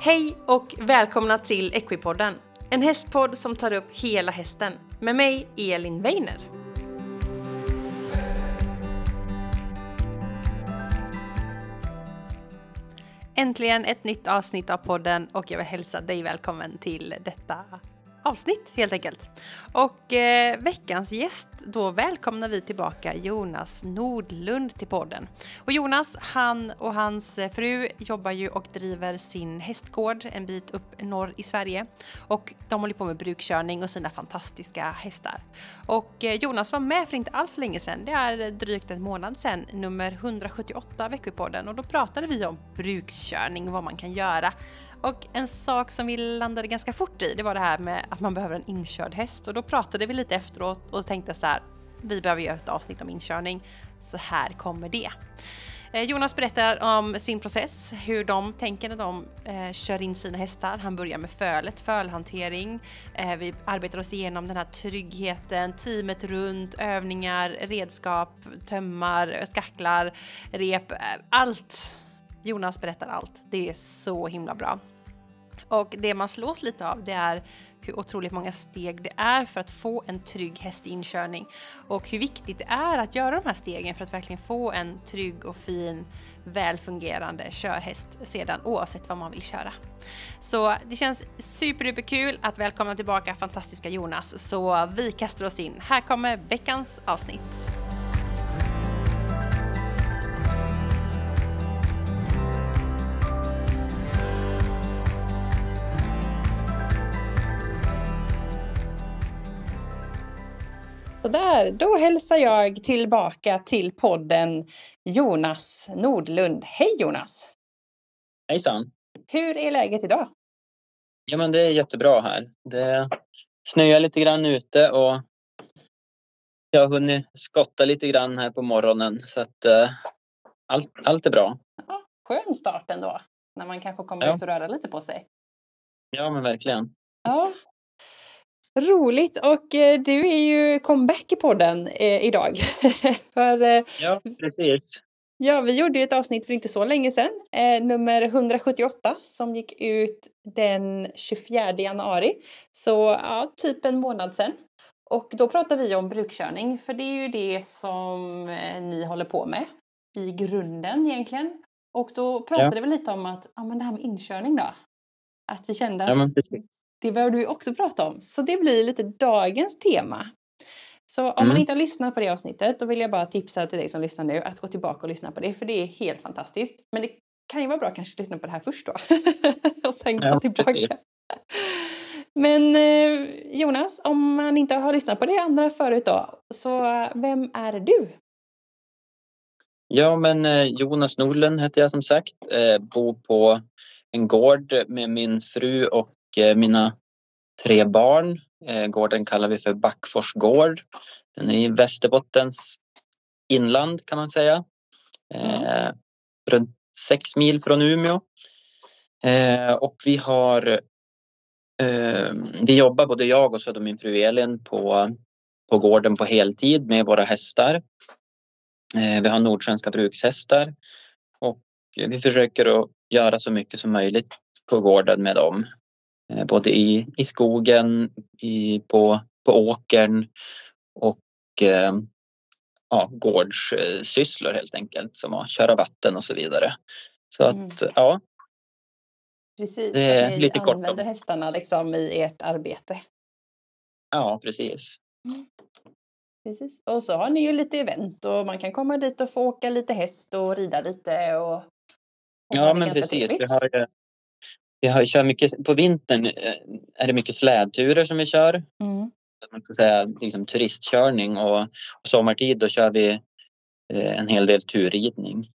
Hej och välkomna till Equipodden, en hästpodd som tar upp hela hästen med mig Elin Weiner. Äntligen ett nytt avsnitt av podden och jag vill hälsa dig välkommen till detta avsnitt helt enkelt. Och eh, veckans gäst, då välkomnar vi tillbaka Jonas Nordlund till podden. Och Jonas, han och hans fru jobbar ju och driver sin hästgård en bit upp norr i Sverige. Och de håller på med brukkörning och sina fantastiska hästar. Och eh, Jonas var med för inte alls länge sedan, det är drygt en månad sedan, nummer 178 av Veckopodden och då pratade vi om brukskörning och vad man kan göra och en sak som vi landade ganska fort i, det var det här med att man behöver en inkörd häst. Och då pratade vi lite efteråt och tänkte så här, vi behöver göra ett avsnitt om inkörning. Så här kommer det. Eh, Jonas berättar om sin process, hur de tänker när de eh, kör in sina hästar. Han börjar med fölet, fölhantering. Eh, vi arbetar oss igenom den här tryggheten, teamet runt, övningar, redskap, tömmar, skacklar, rep, eh, allt Jonas berättar allt. Det är så himla bra. Och det man slås lite av det är hur otroligt många steg det är för att få en trygg hästinkörning och hur viktigt det är att göra de här stegen för att verkligen få en trygg och fin välfungerande körhäst sedan oavsett vad man vill köra. Så det känns superduperkul att välkomna tillbaka fantastiska Jonas så vi kastar oss in. Här kommer veckans avsnitt. Sådär, då hälsar jag tillbaka till podden Jonas Nordlund. Hej Jonas! Hejsan! Hur är läget idag? Ja men det är jättebra här. Det snöar lite grann ute och jag har hunnit skotta lite grann här på morgonen så att uh, allt, allt är bra. Ja, skön start ändå, när man kan få komma ja. ut och röra lite på sig. Ja men verkligen. Ja, Roligt och eh, du är ju comeback i podden eh, idag. för, eh, ja, precis. Ja, vi gjorde ett avsnitt för inte så länge sedan, eh, nummer 178 som gick ut den 24 januari. Så ja, typ en månad sedan. Och då pratade vi om brukkörning, för det är ju det som eh, ni håller på med i grunden egentligen. Och då pratade ja. vi lite om att, ja men det här med inkörning då. Att vi kände att ja, det behöver du också prata om. Så det blir lite dagens tema. Så om mm. man inte har lyssnat på det avsnittet då vill jag bara tipsa till dig som lyssnar nu att gå tillbaka och lyssna på det för det är helt fantastiskt. Men det kan ju vara bra kanske att lyssna på det här först då och sen gå ja, tillbaka. Precis. Men eh, Jonas, om man inte har lyssnat på det andra förut då, så vem är du? Ja, men eh, Jonas Nordlund heter jag som sagt, eh, bor på en gård med min fru och Eh, Eh, mina tre barn. Eh, gården kallar vi för Backfors gård. Den är i Västerbottens inland kan man säga. Mm. runt sex mil från Umeå. och vi har vi jobbar både jag och så min fru Elin på, på gården på heltid med våra hästar. Vi har nordsvenska brukshästar och vi försöker att göra så mycket som möjligt på gården med dem. Eh, både i, i skogen, i, på, på åkern och eh, ja, gårdssysslor helt enkelt som att köra vatten och så vidare. Så att mm. ja. Precis, det är ni lite använder kort om. hästarna liksom i ert arbete. Ja, precis. Mm. Precis. Och så har ni ju lite event och man kan komma dit och få åka lite häst och rida lite och, och Ja, men precis. Vi har, vi har, kör mycket, på vintern eh, är det mycket slädturer som vi kör. Mm. Man ska säga liksom turistkörning och, och sommartid då kör vi eh, en hel del turridning.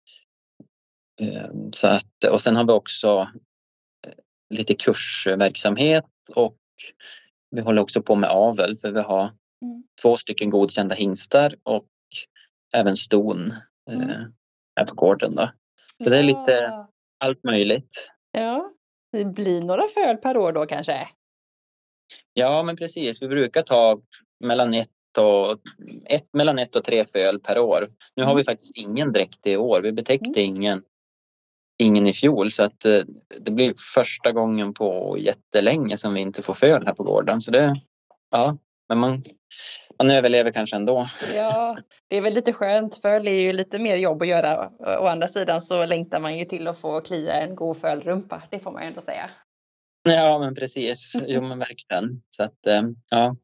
Eh, så att, och sen har vi också lite kursverksamhet och vi håller också på med avel för vi har mm. två stycken godkända hingstar och även ston mm. här på gården. Då. Så ja. det är lite allt möjligt. Ja, det blir några föl per år då kanske? Ja, men precis. Vi brukar ta mellan ett och, ett, mellan ett och tre föl per år. Nu har vi mm. faktiskt ingen dräkt i år. Vi betäckte mm. ingen ingen i fjol så att eh, det blir första gången på jättelänge som vi inte får föl här på gården. Så det, ja, men man, man överlever kanske ändå. Ja, det är väl lite skönt. Föl är ju lite mer jobb att göra. Å andra sidan så längtar man ju till att få klia en god fölrumpa. Det får man ju ändå säga. Ja, men precis. Jo, men verkligen. Så att, eh, ja,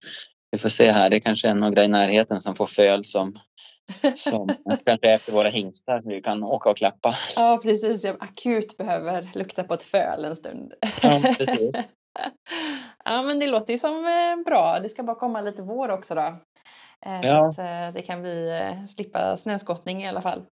vi får se här. Det kanske är några i närheten som får föl som, som kanske efter våra hingstar vi kan åka och klappa. Ja, precis. Jag akut behöver lukta på ett föl en stund. Ja, precis. ja, men det låter ju som eh, bra. Det ska bara komma lite vår också då. Eh, ja. Så att det kan vi slippa snöskottning i alla fall.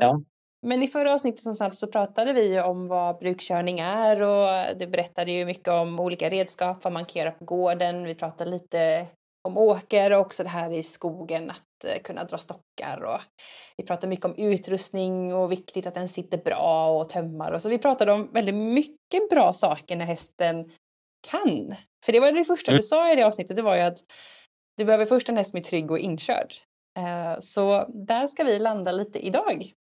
Ja. Men i förra avsnittet som snabbt så pratade vi om vad brukkörning är och du berättade ju mycket om olika redskap, vad man kan göra på gården. Vi pratade lite om åker och också det här i skogen att eh, kunna dra stockar och vi pratade mycket om utrustning och viktigt att den sitter bra och tömmar och så vi pratade om väldigt mycket bra saker när hästen kan. För det var det första du mm. sa i det avsnittet, det var ju att du behöver först en häst som är trygg och inkörd. Eh, så där ska vi landa lite idag.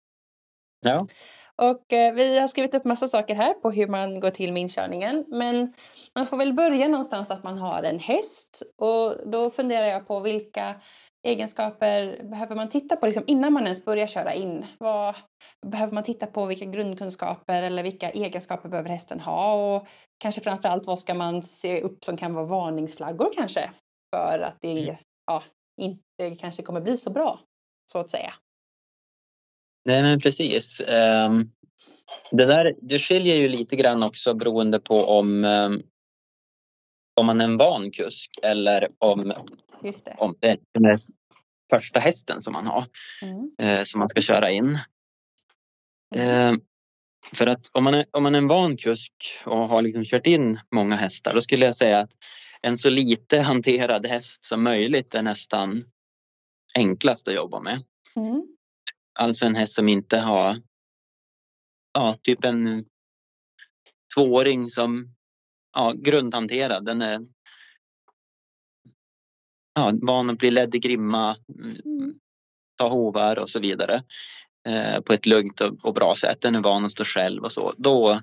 Ja. Och eh, vi har skrivit upp massa saker här på hur man går till med inkörningen. Men man får väl börja någonstans att man har en häst. Och då funderar jag på vilka egenskaper behöver man titta på liksom innan man ens börjar köra in? Vad behöver man titta på? Vilka grundkunskaper eller vilka egenskaper behöver hästen ha? Och kanske framförallt vad ska man se upp som kan vara varningsflaggor kanske? För att det mm. ja, inte kanske kommer bli så bra, så att säga. Nej men precis. Um, det, där, det skiljer ju lite grann också beroende på om, um, om man är en van kusk eller om, det. om det är den första hästen som man har mm. uh, som man ska köra in. Mm. Uh, för att om man, är, om man är en van kusk och har liksom kört in många hästar då skulle jag säga att en så lite hanterad häst som möjligt är nästan enklast att jobba med. Mm. Alltså en häst som inte har ja, typ en tvååring som ja, grundhanterad. Den är ja, van att bli ledd i grimma, mm. ta hovar och så vidare eh, på ett lugnt och, och, bra sätt. Den är van att stå själv och så. Då,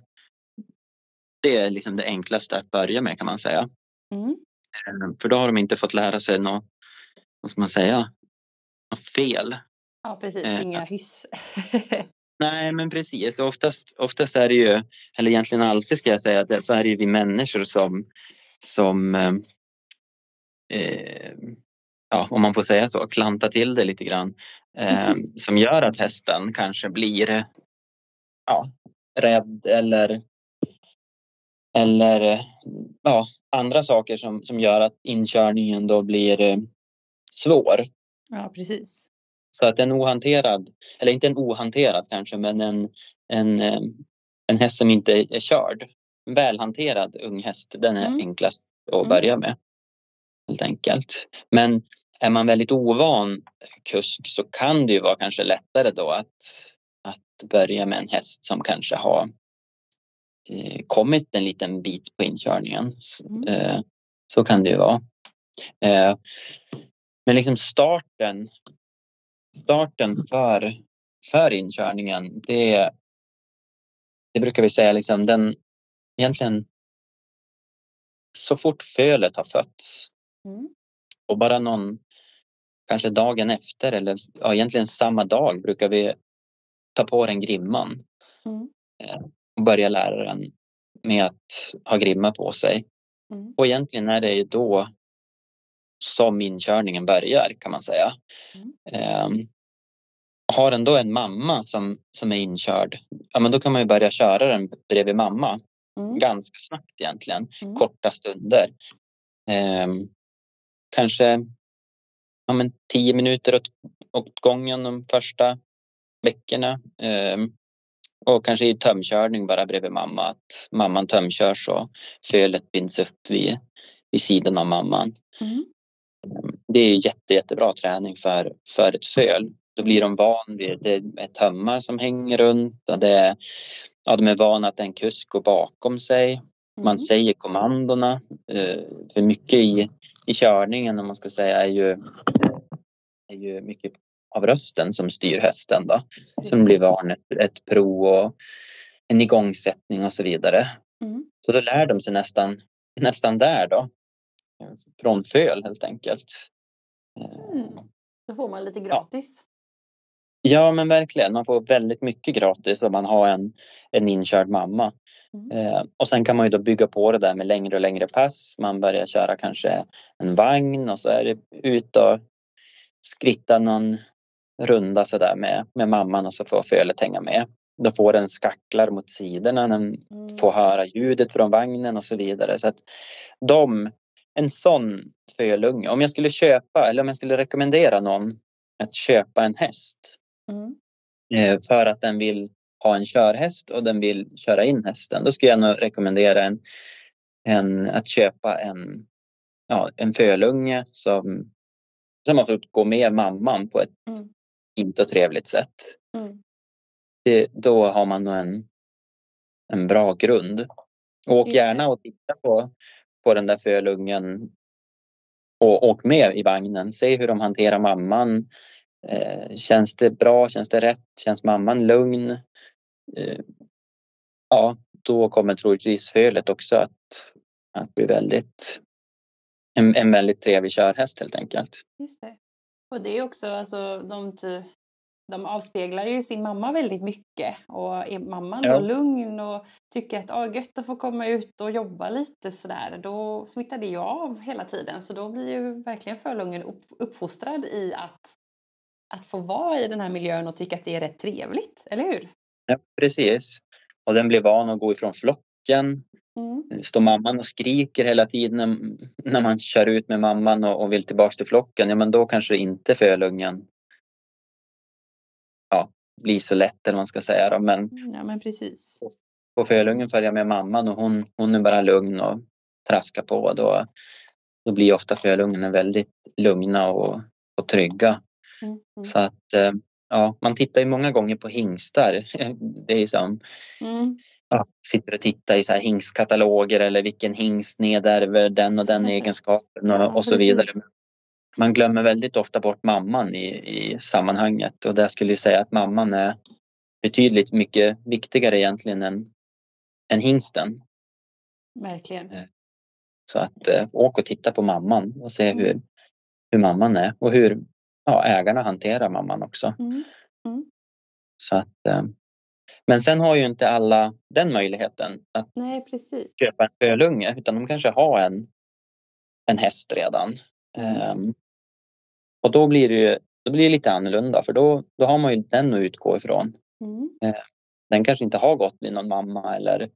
det är liksom det enklaste att börja med kan man säga. Mm. Eh, för då har de inte fått lära sig något, vad ska man säga, något fel Ja, precis. Eh, Inga hyss. Nej, men precis. Oftast, oftast är det ju, eller egentligen alltid ska jag säga, så är det ju vi människor som, som eh, eh, ja, om man får säga så, klantar till det lite grann. Eh, som gör att hästen kanske blir ja, rädd eller, eller ja, andra saker som, som gör att inkörningen då blir eh, svår. Ja, precis. Så att en ohanterad, eller inte en ohanterad kanske, men en, en, eh, en häst som inte är körd. Välhanterad ung häst, den är mm. enklast att mm. börja med. Helt enkelt. Men är man väldigt ovan kusk så kan det ju vara kanske lättare då att, att börja med en häst som kanske har eh, kommit en liten bit på inkörningen. Mm. Eh, så kan det ju vara. Eh, men liksom starten starten för, för inkörningen, det, det brukar vi säga liksom den egentligen så fort fölet har fötts mm. och bara någon, kanske dagen efter eller ja, egentligen samma dag brukar vi ta på den grimman mm. Eh, och börja lära den med att ha grimma på sig. Mm. Och egentligen är det ju då som inkörningen börjar kan man säga. Mm. Um, har den då en mamma som, som är inkörd, ja men då kan man ju börja köra den bredvid mamma. Mm. Ganska snabbt egentligen, mm. korta stunder. Um, kanske ja, men tio minuter åt, åt gången de första veckorna. Um, och kanske i tömkörning bara bredvid mamma, att mamman tömkörs och fölet binds upp vid, vid sidan av mamman. Mm det är jätte, jättebra träning för, för ett föl. Då blir de van vid det är tömmar som hänger runt och det är, ja, de är vana att en kusk går bakom sig. Man mm. säger kommandona. Eh, för mycket i, i körningen om man ska säga är ju, är ju mycket av rösten som styr hästen. Då. Som blir van ett, ett prov och en igångsättning och så vidare. Mm. Så då lär de sig nästan, nästan där då. Från föl helt enkelt. Mm. Då får man lite gratis. Ja men verkligen, man får väldigt mycket gratis om man har en, en inkörd mamma. Mm. Eh, och sen kan man ju då bygga på det där med längre och längre pass. Man börjar köra kanske en vagn och så är det ut och skritta någon runda sådär med, med mamman och så får fölet hänga med. Då får den skacklar mot sidorna, den mm. får höra ljudet från vagnen och så vidare. Så att de, en sån fölunge, om jag skulle köpa eller om jag skulle rekommendera någon att köpa en häst mm. Eh, för att den vill ha en körhäst och den vill köra in hästen. Då skulle jag nog rekommendera en, en, att köpa en, ja, en fölunge som, som har fått gå med mamman på ett mm. inte trevligt sätt. Mm. Det, då har man nog en, en bra grund. Åk gärna och titta på, på den där fölungen och åk med i vagnen. Se hur de hanterar mamman. Eh, känns det bra? Känns det rätt? Känns mamman lugn? Eh, ja, då kommer troligtvis fölet också att, att bli väldigt en, en väldigt trevlig körhäst helt enkelt. Just det. Och det är också alltså de, de avspeglar ju sin mamma väldigt mycket och är mamman ja. då lugn och tycker att ah, gött att få komma ut och jobba lite sådär då smittar det ju av hela tiden så då blir ju verkligen förlungen upp, uppfostrad i att, att få vara i den här miljön och tycka att det är rätt trevligt, eller hur? Ja, precis. Och den blir van att gå ifrån flocken. Mm. Står mamman och skriker hela tiden när, man kör ut med mamman och, och vill tillbaks till flocken, ja men då kanske inte fölungen ja, blir så lätt eller vad man ska säga. Då. Men, ja, men precis. På fölungen följer med mamman och hon, hon är bara lugn och traskar på. Då, då blir ofta fölungarna väldigt lugna och, och trygga. Mm. Mm. Så att eh, ja, man tittar ju många gånger på hingstar. Det är som mm. ja, sitter och tittar i så här hingstkataloger eller vilken hingst nedärver den och den egenskapen och, och så vidare. Man glömmer väldigt ofta bort mamman i, i sammanhanget och där skulle jag säga att mamman är betydligt mycket viktigare egentligen än, än hingsten. Verkligen. Eh, så att äh, åk och titta på mamman och se mm. hur, hur mamman är och hur ja, ägarna hanterar mamman också. Mm. Mm. Så att, eh, men sen har ju inte alla den möjligheten att Nej, köpa en fölunge utan de kanske har en, en häst redan. Um, och då blir det ju då blir det lite annorlunda för då, då har man ju den att utgå ifrån. Mm. Uh, den kanske inte har gått med någon mamma eller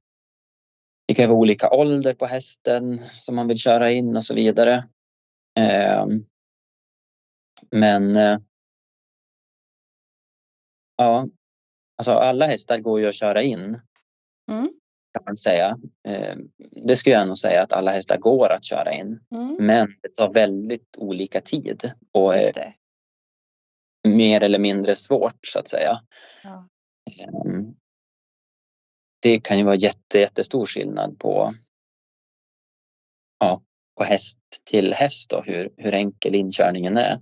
det kan vara olika ålder på hästen som man vill köra in och så vidare. Um, men eh, ja, alltså alla hästar går ju att köra in. Mm. Kan man säga. Eh, det skulle jag nog säga att alla hästar går att köra in. Mm. Men det tar väldigt olika tid och är mer eller mindre svårt så att säga. Ja. Ehm, det kan ju vara jätte, jättestor skillnad på, ja, på häst till häst och hur, hur enkel inkörningen är.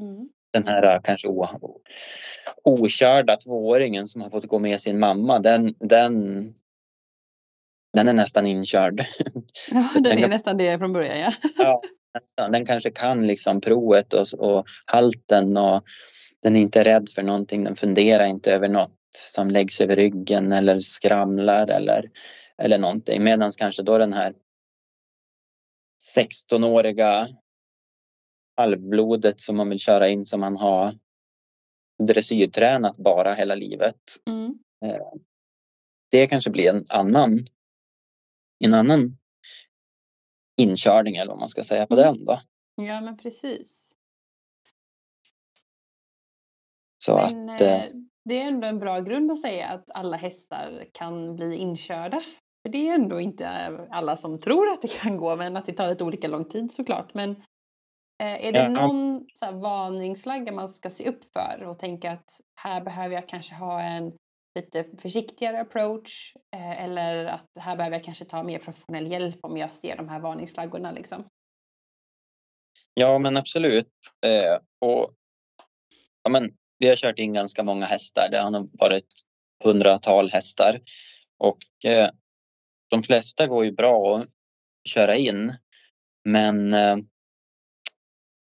Mm. Den här äh, kanske o, okörda tvååringen som har fått gå med sin mamma, den, den, den är nästan inkörd. Ja, den, är nästan det från början ja. ja nästan. Den kanske kan liksom provet och, och halten och den är inte rädd för någonting, den funderar inte över något som läggs över ryggen eller skramlar eller, eller någonting. Medan kanske då den här 16-åriga halvblodet som man vill köra in som man har dressyrtränat bara hela livet. Mm. Eh, det kanske blir en annan, en annan inkörning eller vad man ska säga på den då. Ja men precis. Så men, att, eh, eh, det är ändå en bra grund att säga att alla hästar kan bli inkörda. För det är ändå inte alla som tror att det kan gå men att det tar lite olika lång tid såklart. Men Eh, är det ja. någon så varningsflagga man ska se upp för och tänka att här behöver jag kanske ha en lite försiktigare approach eh, eller att här behöver jag kanske ta mer professionell hjälp om jag ser de här varningsflaggorna liksom? Ja men absolut. Eh, och ja, men vi har kört in ganska många hästar. Det har nog varit hundratal hästar och eh, de flesta går ju bra att köra in. Men eh,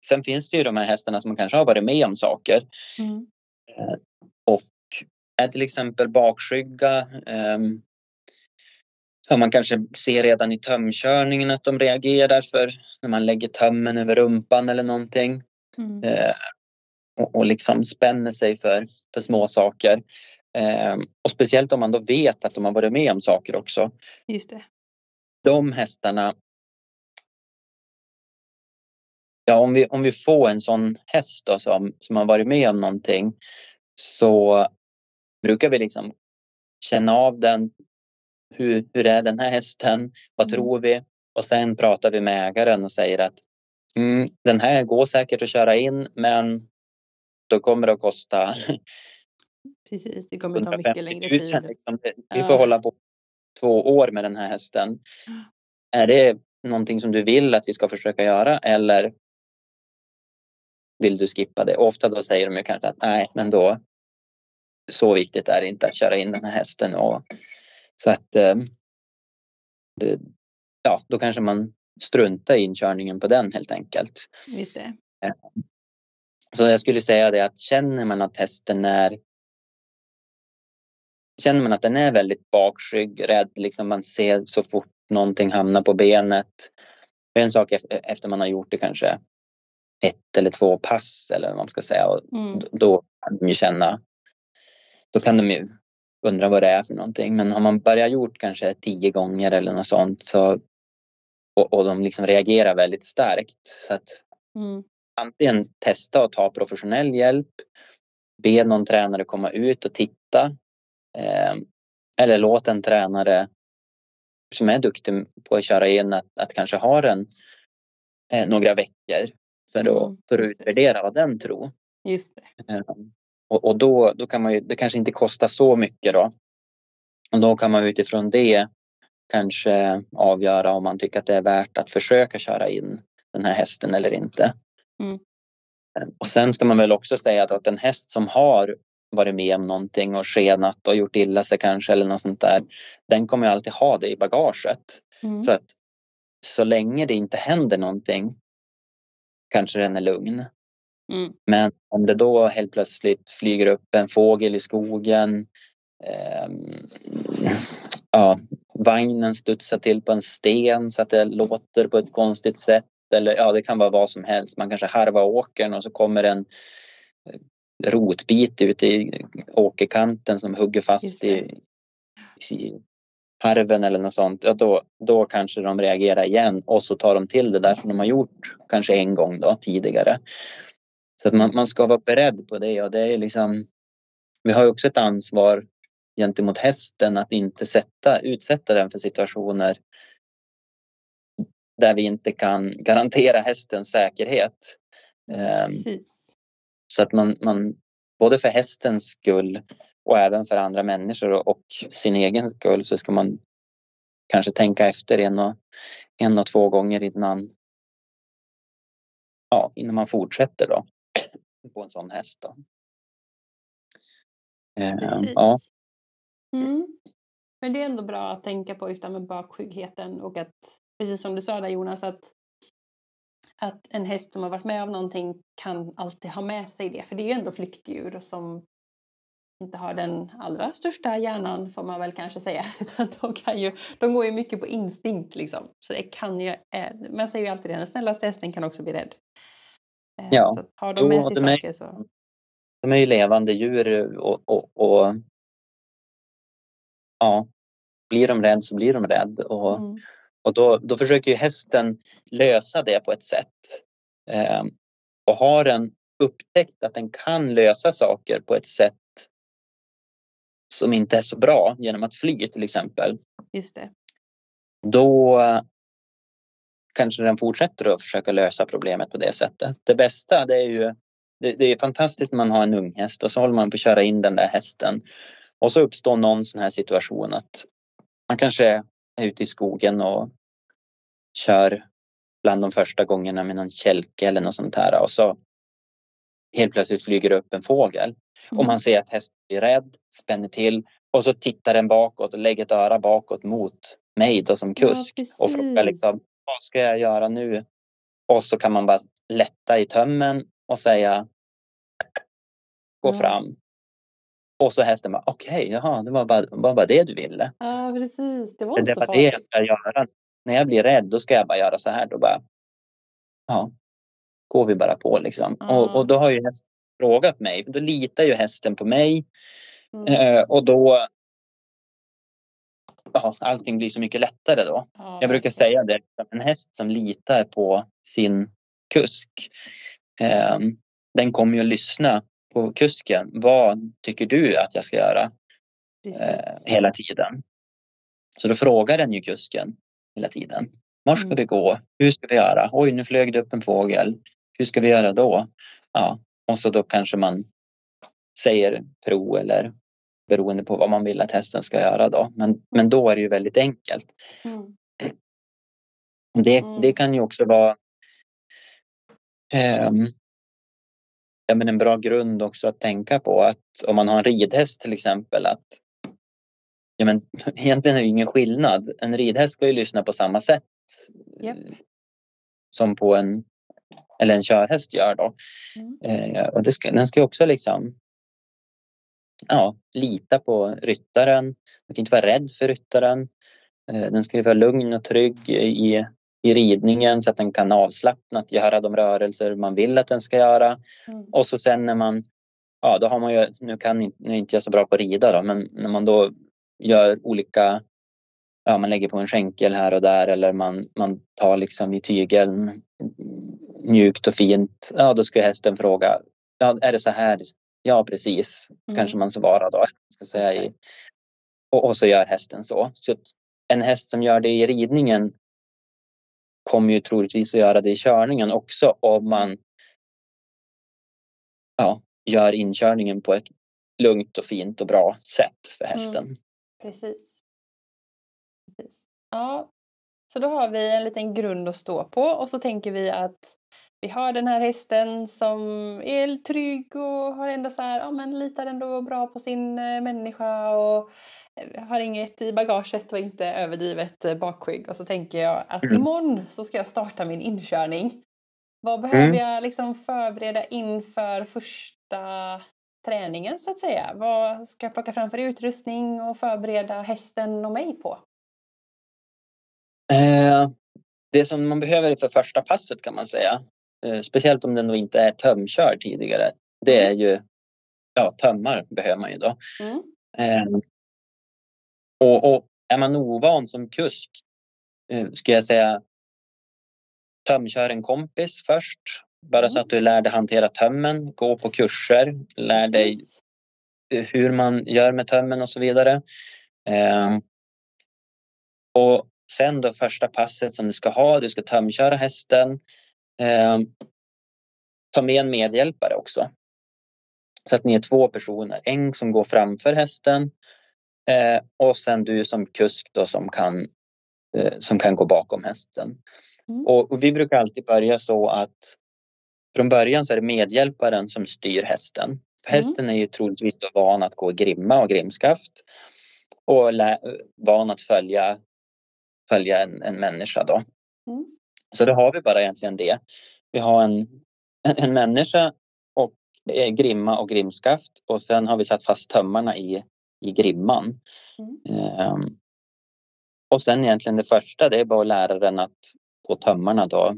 sen finns det ju de här hästarna som kanske har varit med om saker. Mm. Eh, och är till exempel bakskygga. Eh, ja, man kanske ser redan i tömkörningen att de reagerar för när man lägger tömmen över rumpan eller någonting. Mm. Eh, och, och liksom spänner sig för, för små saker. Eh, och speciellt om man då vet att de har varit med om saker också. Just det. De hästarna Ja, om vi, om vi får en sån häst då, som, som har varit med om någonting så brukar vi liksom känna av den. Hur, hur är den här hästen? Vad mm. tror vi? Och sen pratar vi med ägaren och säger att mm, den här går säkert att köra in men då kommer det att kosta Precis, det kommer ta mycket längre tid. Liksom. Vi får ja. hålla på två år med den här hästen. Är det någonting som du vill att vi ska försöka göra eller vill du skippa det? Ofta då säger de ju kanske att nej, men då så viktigt är det inte att köra in den här hästen. Och, så att eh, det, ja, då kanske man struntar i inkörningen på den helt enkelt. Just det. Så jag skulle säga det att känner man att hästen är Känner man att den är väldigt bakskygg, rädd, liksom man ser så fort någonting hamnar på benet. En sak efter man har gjort det kanske ett eller två pass eller vad man ska säga. Och mm. Då kan de ju känna, då kan de ju undra vad det är för någonting. Men har man börjat gjort kanske tio gånger eller något sånt så, och, och de liksom reagerar väldigt starkt. Så att mm. Antingen testa att ta professionell hjälp, be någon tränare komma ut och titta. Eh, eller låt en tränare som är duktig på att köra in att, att kanske ha den eh, några veckor för att, mm, för att utvärdera vad den tror. Just det. Eh, och, och då, då kan man ju, det kanske inte kostar så mycket då. Och då kan man utifrån det kanske avgöra om man tycker att det är värt att försöka köra in den här hästen eller inte. Mm. Eh, och sen ska man väl också säga att, att en häst som har varit med om någonting och skenat och gjort illa sig kanske eller något sånt där. Den kommer alltid ha det i bagaget. Mm. Så att så länge det inte händer någonting kanske den är lugn. Mm. Men om det då helt plötsligt flyger upp en fågel i skogen, eh, ja, vagnen studsar till på en sten så att det låter på ett konstigt sätt. Eller ja, det kan vara vad som helst. Man kanske harvar åkern och så kommer en eh, rotbit ute i åkerkanten som hugger fast i, i harven eller något sånt, ja då, då kanske de reagerar igen och så tar de till det där som de har gjort kanske en gång då tidigare. Så att man, man ska vara beredd på det och det är liksom Vi har också ett ansvar gentemot hästen att inte sätta, utsätta den för situationer där vi inte kan garantera hästens säkerhet. Ehm, Precis. Så att man, man både för hästens skull och även för andra människor och sin egen skull så ska man kanske tänka efter en och, en och två gånger innan, ja, innan man fortsätter då, på en sån häst. Då. Eh, ja. Mm. Men det är ändå bra att tänka på just det med bakskyggheten och att precis som du sa där Jonas att att en häst som har varit med om någonting kan alltid ha med sig det. För det är ju ändå flyktdjur som inte har den allra största hjärnan får man väl kanske säga. de, kan ju, de går ju mycket på instinkt liksom. Så det kan ju, eh, man säger ju alltid det, den snällaste hästen kan också bli rädd. Eh, ja, har de med jo, sig de saker är, så. De är ju levande djur och, och, och ja, blir de rädd så blir de rädd. Och, mm. och då, då försöker ju hästen lösa det på ett sätt. Eh, och har den upptäckt att den kan lösa saker på ett sätt som inte är så bra genom att fly till exempel. Just det. Då kanske den fortsätter att försöka lösa problemet på det sättet. Det bästa det är ju det, det är fantastiskt när man har en ung häst och så håller man på att köra in den där hästen och så uppstår någon sån här situation att man kanske är ute i skogen och kör bland de första gångerna med någon kälke eller något sånt här och så helt plötsligt flyger upp en fågel Mm. och man ser att hästen blir rädd, spänner till och så tittar den bakåt och lägger ett öra bakåt mot mig då som Ja, kusk och precis. frågar liksom vad ska jag göra nu? Och så kan man bara lätta i tömmen och säga gå Ja. fram. Och så hästen bara okej, jaha, det var bara, var bara det du ville. Ja, precis. Det var Det, var det jag ska göra. När jag blir rädd då ska jag bara göra så här. Då bara, ja, går vi bara på liksom. Ja. Och, och då har ju hästen frågat mig, för då litar ju hästen på mig. Mm. Eh, och då, ja, allting blir så mycket lättare då. Ja, Jag brukar säga det, att en häst som litar på sin kusk, eh, den kommer ju att lyssna på kusken. Vad tycker du att jag ska göra? eh, hela tiden. Så då frågar den ju kusken hela tiden. Var ska Mm. vi gå? Hur ska vi göra? Oj, nu flög det upp en fågel. Hur ska vi göra då? Ja, och så då kanske man säger pro eller beroende på vad man vill att hästen ska göra då. Men, men då är det ju väldigt enkelt. Mm. Det, Mm. det kan ju också vara ehm, ja, men en bra grund också att tänka på att om man har en ridhäst till exempel att ja, men, egentligen är det ingen skillnad. En ridhäst ska ju lyssna på samma sätt Japp. eh, som på en eller en körhäst gör då. Mm. Eh, och det ska, den ska ju också liksom ja, lita på ryttaren. Den kan inte vara rädd för ryttaren. Eh, den ska ju vara lugn och trygg i, i ridningen så att den kan avslappnat göra de rörelser man vill att den ska göra. Mm. Och så sen när man, ja då har man ju, nu kan nu är inte jag så bra på att rida då, men när man då gör olika, ja man lägger på en skänkel här och där eller man, man tar liksom i tygeln mjukt och fint. Ja då ska hästen fråga, ja är det så här? Ja precis, Mm. kanske man svarar då. Ska säga i, och, och så gör hästen så. så en häst som gör det i ridningen kommer ju troligtvis att göra det i körningen också om man ja, gör inkörningen på ett lugnt och fint och bra sätt för hästen. Precis. Precis. Ja, så då har vi en liten grund att stå på och så tänker vi att vi har den här hästen som är trygg och har ändå så här, ja men litar ändå bra på sin eh, människa och eh, har inget i bagaget och inte överdrivet eh, bakskygg. Och så tänker jag att Mm. imorgon så ska jag starta min inkörning. Vad behöver Mm. jag liksom förbereda inför första träningen så att säga? Vad ska jag plocka fram för utrustning och förbereda hästen och mig på? Eh, det som man behöver för första passet kan man säga, speciellt om den inte är tömkörd tidigare, det är ju ja, tömmar behöver man ju då. Mm. Eh, och, och är man ovan som kusk, eh, ska jag säga tömkör en kompis först. Bara så Mm. att du lär dig hantera tömmen, gå på kurser, lär dig eh, hur man gör med tömmen och så vidare. Eh, och sen då första passet som du ska ha, du ska tömköra hästen. Eh, ta med en medhjälpare också. Så att ni är två personer, en som går framför hästen eh, och sen du som kusk då som kan, eh, som kan gå bakom hästen. Mm. Och, och vi brukar alltid börja så att från början så är det medhjälparen som styr hästen. För Mm. Hästen är ju troligtvis då van att gå grimma och grimskaft och van att följa, följa en, en människa då. Mm. Så då har vi bara egentligen det. Vi har en, en människa och grimma och grimskaft och sen har vi satt fast tömmarna i, i grimman. Mm. Ehm, och sen egentligen det första det är bara att lära den att få tömmarna då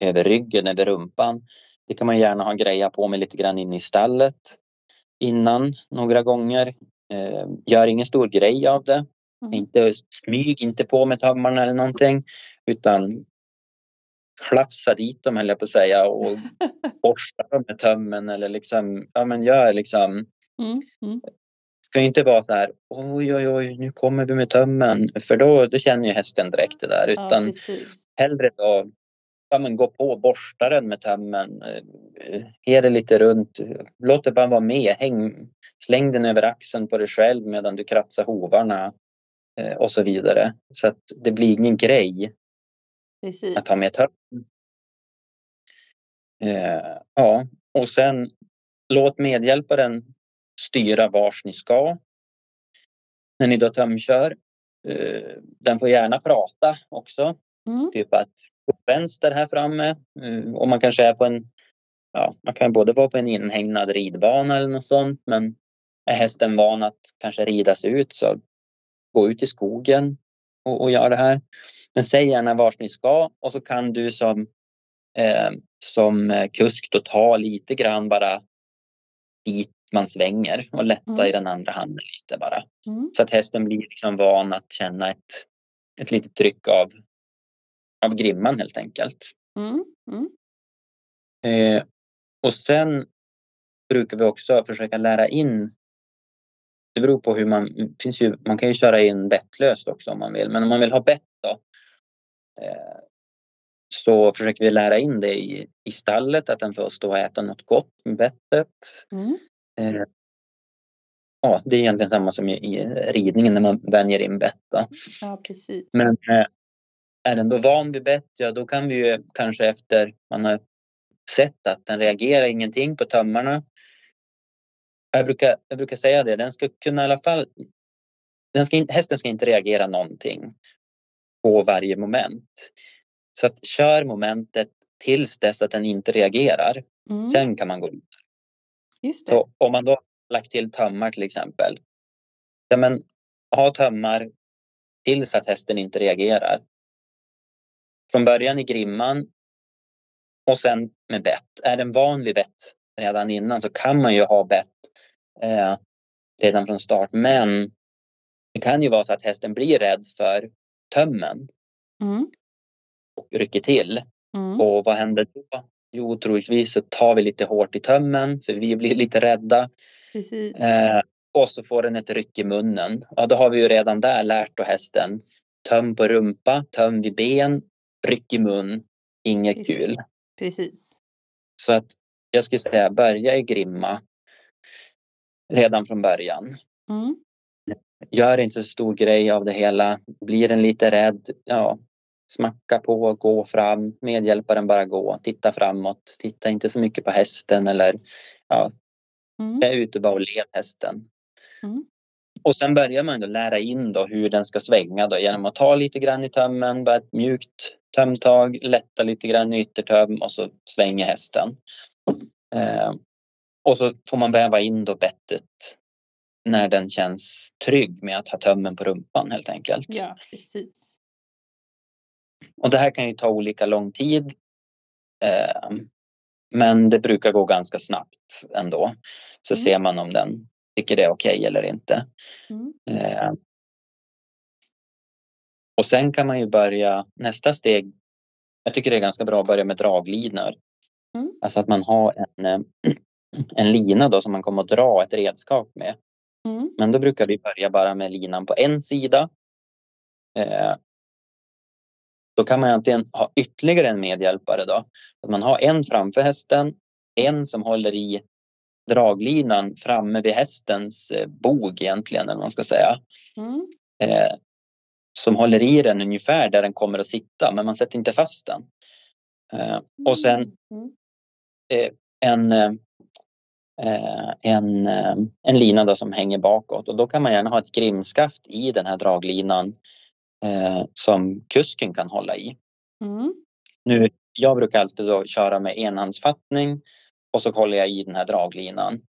över ryggen, över rumpan. Det kan man gärna ha greja på med lite grann inne i stallet innan några gånger. Ehm, gör ingen stor grej av det. Mm. Inte smyg inte på med tömmarna eller någonting utan klafsa dit dem höll jag på att säga och borsta dem med tömmen eller liksom, ja men gör liksom Mm. Mm. ska inte vara så här oj oj oj nu kommer vi med tömmen för då, då känner ju hästen direkt det där Ja, utan precis. hellre då ja, men gå på borsta den med tömmen eh, ge det lite runt låt det bara vara med häng, släng den över axeln på dig själv medan du kratsar hovarna eh, och så vidare så att det blir ingen grej precis. att ha med tömmen. Eh, ja, och sen låt medhjälparen styra vars ni ska. När ni då tömkör. Eh, den får gärna prata också. Mm. Typ att vänster här framme. eh, Och man kanske är på en Ja, man kan både vara på en inhägnad ridbana eller något sånt. Men är hästen van att kanske ridas ut så gå ut i skogen och, och göra det här. Men säg gärna vars ni ska och så kan du som, eh, som eh, kusk då ta lite grann bara dit man svänger och lätta Mm. i den andra handen lite bara. Mm. Så att hästen blir liksom van att känna ett, ett litet tryck av, av grimman helt enkelt. Mm. Mm. Eh, och sen brukar vi också försöka lära in det beror på hur man, finns ju, man kan ju köra in bettlöst också om man vill, men om man vill ha bett då eh, så försöker vi lära in det i, i stallet, att den får stå och äta något gott med bettet. Mm. Eh, ja, det är egentligen samma som i, i ridningen när man vänjer in bett. Då. Ja, precis. Men eh, är den då van vid bett, ja då kan vi ju kanske efter man har sett att den reagerar ingenting på tömmarna. Jag brukar, jag brukar säga det, den ska kunna i alla fall den ska hästen ska inte reagera någonting på varje moment. Så att kör momentet tills dess att den inte reagerar. Mm. Sen kan man gå vidare. Just det. Så om man då lagt till tömmar till exempel. Ja, men ha tömmar tills att hästen inte reagerar. Från början i grimman och sen med bett. Är den van vid bett redan innan så kan man ju ha bett eh, redan från start. Men det kan ju vara så att hästen blir rädd för tömmen Mm. och rycker till. Mm. Och vad händer då? Jo, troligtvis så tar vi lite hårt i tömmen för vi blir lite rädda. Precis. Eh, och så får den ett ryck i munnen. Ja, då har vi ju redan där lärt då hästen. Töm på rumpa, töm vid ben, ryck i mun. Inget det. kul. Precis. Så att jag skulle säga börja i grimma redan från början. Mm. Gör inte så stor grej av det hela. Blir den lite rädd, ja, smacka på, gå fram, medhjälparen bara gå, titta framåt, titta inte så mycket på hästen eller ja, Mm. är ute bara och led hästen. Mm. Och sen börjar man då lära in då hur den ska svänga då genom att ta lite grann i tömmen, bara ett mjukt tömtag, lätta lite grann i yttertöm och så svänger hästen. Eh, och så får man väva in då bettet när den känns trygg med att ha tömmen på rumpan helt enkelt. Ja, precis. Och det här kan ju ta olika lång tid. Eh, men det brukar gå ganska snabbt ändå. Så Mm. ser man om den tycker det är okej eller inte. Mm. Eh, och sen kan man ju börja nästa steg. Jag tycker det är ganska bra att börja med draglinor. Mm. Alltså att man har en, eh, en lina då som man kommer att dra ett redskap med. Mm. Men då brukar vi börja bara med linan på en sida. Eh, då kan man antingen ha ytterligare en medhjälpare då. Att man har en framför hästen, en som håller i draglinan framme vid hästens eh, bog egentligen, eller vad man ska säga. Mm. Eh, som håller i den ungefär där den kommer att sitta, men man sätter inte fast den. Eh, och sen Mm. En, eh, en, eh, en lina då som hänger bakåt och då kan man gärna ha ett grimskaft i den här draglinan eh, som kusken kan hålla i. Mm. Nu, jag brukar alltid då köra med enhandsfattning och så håller jag i den här draglinan.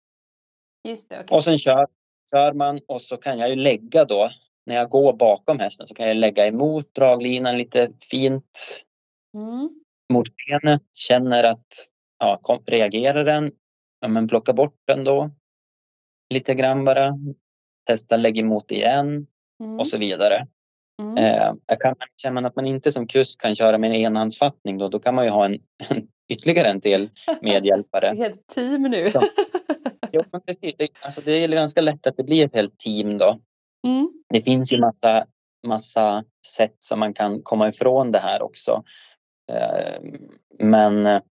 Just det, okej. Och sen kör, kör man och så kan jag ju lägga då, när jag går bakom hästen så kan jag lägga emot draglinan lite fint Mm. mot benet, känner att ja, kom, reagerar den, ja, men plocka bort den då. Lite grann bara. Testa lägg emot igen Mm. och så vidare. Mm. Eh, kan, känner man att man inte som kusk kan köra med en enhandsfattning då, då kan man ju ha en, en ytterligare en till medhjälpare. Ett helt team nu. Som- Jo, men precis. Det, alltså det är ganska lätt att det blir ett helt team då. mm. Det finns ju massa, massa sätt som man kan komma ifrån det här också. Eh, Men eh,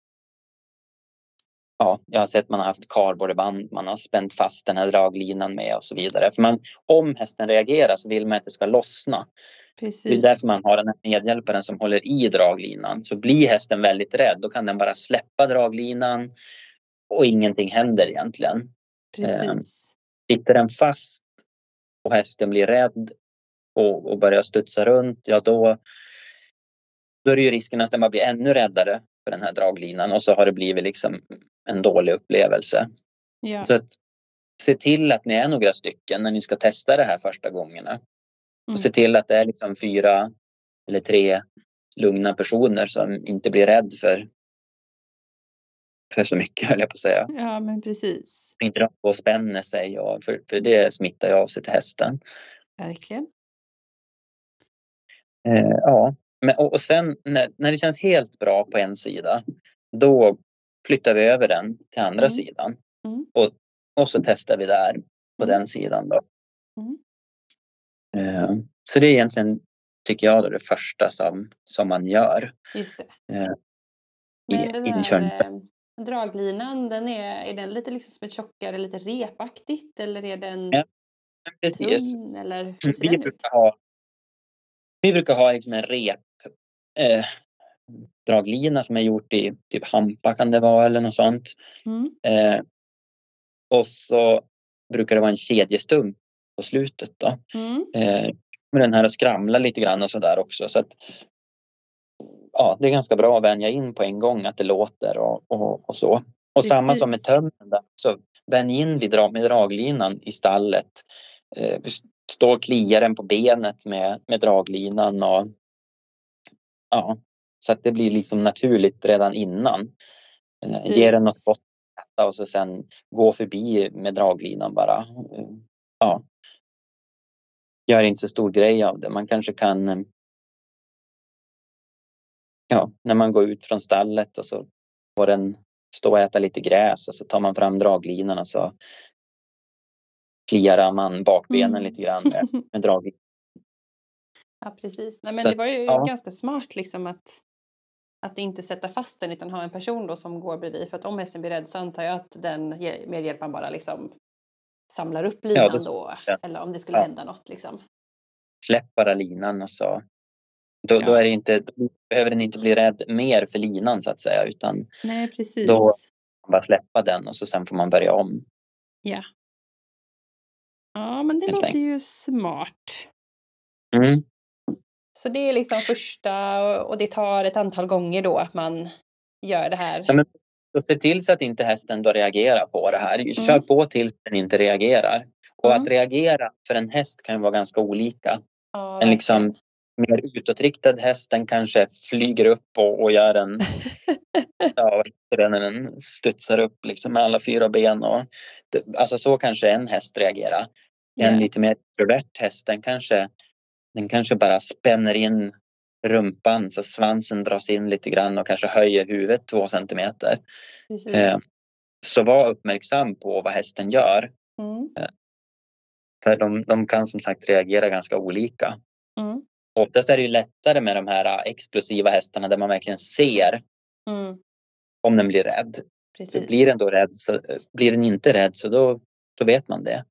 ja, jag har sett man har haft kardborreband, man har spänt fast den här draglinan med och så vidare. För man, om hästen reagerar så vill man att det ska lossna. Precis. Det är därför man har den här medhjälparen som håller i draglinan. Så blir hästen väldigt rädd, då kan den bara släppa draglinan och ingenting händer egentligen. Precis. Sitter den fast och hästen blir rädd och, och börjar studsa runt, ja då, då är det ju risken att den bara blir ännu räddare för den här draglinan och så har det blivit liksom en dålig upplevelse. Ja. Så att se till att ni är några stycken när ni ska testa det här första gångerna. Mm. Och se till att det är liksom fyra eller tre lugna personer som inte blir rädd för, för så mycket höll jag på att säga. ja, men precis. Inte de och spänner sig och för, för det smittar ju av sig till hästen. Verkligen. Eh, ja, men, och, och sen när, när det känns helt bra på en sida, då flyttar vi över den till andra Mm. sidan. Mm. Och, och så testar vi där på Mm. den sidan då. Mm. Eh, så det är egentligen, tycker jag, då, det första som, som man gör. Just det. Eh, Men i den här eh, draglinan, den är, är den lite liksom som ett tjockare, lite repaktigt eller är den Ja, Precis. tunn eller hur ser Vi den ut? brukar ha, vi brukar ha liksom en rep eh, draglina som är gjort i typ hampa kan det vara eller något sånt. Mm. Eh, och så brukar det vara en kedjestump på slutet då. Mm. Eh, med den här att skramla lite grann och sådär också. Så att, ja, det är ganska bra att vänja in på en gång att det låter och, och, och så. Och samma som med Precis. tömmen. Där. Så vänj in vid dra, med draglinan i stallet. Eh, stå och klia den på benet med, med draglinan och ja, så att det blir liksom naturligt redan innan. Eh, ge den något Precis. gott att äta och så sen gå förbi med draglinan bara. Eh, Ja. Gör inte så stor grej av det. Man kanske kan eh, Ja, när man går ut från stallet och så får den stå och äta lite gräs och så tar man fram draglinan och så kliar man bakbenen Mm. lite grann med, med draglinan. Ja, precis. Nej, men Så det var ju ja. ganska smart liksom att, att inte sätta fast den utan ha en person då som går bredvid. För att om hästen blir rädd så antar jag att den ge- medhjälparen bara liksom samlar upp linan Ja, då- då. ja. Eller om det skulle Ja. hända något liksom. Släpp bara linan och så då, då, är inte, då behöver den inte bli rädd mer för linan så att säga utan Nej, precis. Då- bara släppa den och så sen får man börja om. Ja. Ja, men det Helt låter ju smart. Mm. Så det är liksom första och- och det tar ett antal gånger då att man gör det här. Ja, men se till så att inte hästen då reagerar på det här. Kör Mm. på tills den inte reagerar. Och Mm. att reagera för en häst kan ju vara ganska olika. Ja, En liksom mer utåtriktad häst den kanske flyger upp och, och gör en ja, när den studsar upp liksom med alla fyra ben. Och, alltså så kanske en häst reagerar. En lite mer extrovert häst den kanske, den kanske bara spänner in rumpan så svansen dras in lite grann och kanske höjer huvudet två centimeter. Eh, Så var uppmärksam på vad hästen gör. Mm. För de, de kan som sagt reagera ganska olika. Mm. Oftast är det ju lättare med de här explosiva hästarna där man verkligen ser Mm. om den blir rädd. Precis. blir den då rädd så blir den inte rädd så då, då vet man det.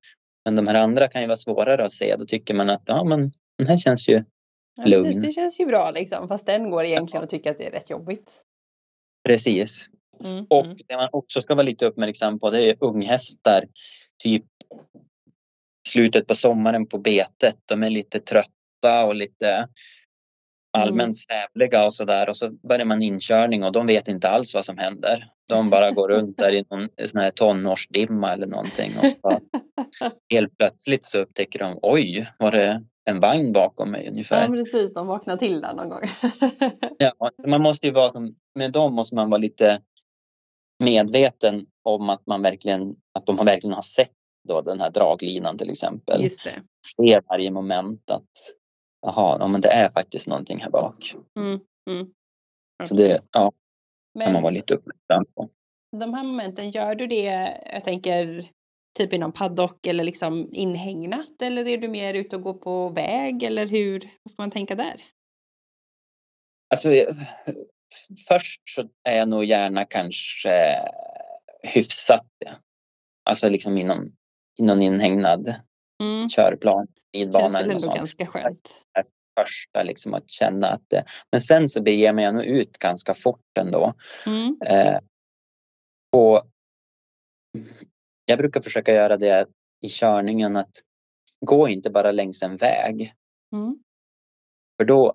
Men de här andra kan ju vara svårare att se. Då tycker man att ja, men den här känns ju ja, lugn. precis. Det känns ju bra liksom. Fast den går egentligen och tycker att det är rätt jobbigt. precis. Mm. Och mm. det man också ska vara lite uppmärksam på det är unghästar. Typ slutet på sommaren på betet. De är lite trötta och lite allmänt sävliga och sådär. Och så börjar man inkörning och de vet inte alls vad som händer. De bara går runt där i någon sån här tonårsdimma eller någonting. Och så helt plötsligt så upptäcker de oj, var det en vagn bakom mig Ja, ungefär. precis. De vaknar till där någon gång. Ja, man måste ju vara som, med dem måste man vara lite medveten om att man verkligen, att de verkligen har sett då den här draglinan till exempel. Just det. Ser varje moment att jaha, ja, men det är faktiskt någonting här bak. Mm. Mm. Så det ja, kan man vara Men lite uppmärksam på. de här momenten, gör du det, jag tänker typ inom paddock eller liksom inhägnat eller är du mer ute och går på väg eller hur, vad ska man tänka där? Alltså, eh, först så är jag nog gärna kanske hyfsat. Alltså liksom inom, inom inhägnad Mm. körplan, ridbana eller något sånt. ganska skönt. Första liksom att känna att det, men sen så beger jag nog ut ganska fort ändå. Mm. Eh, och jag brukar försöka göra det i körningen att gå inte bara längs en väg. Mm. För då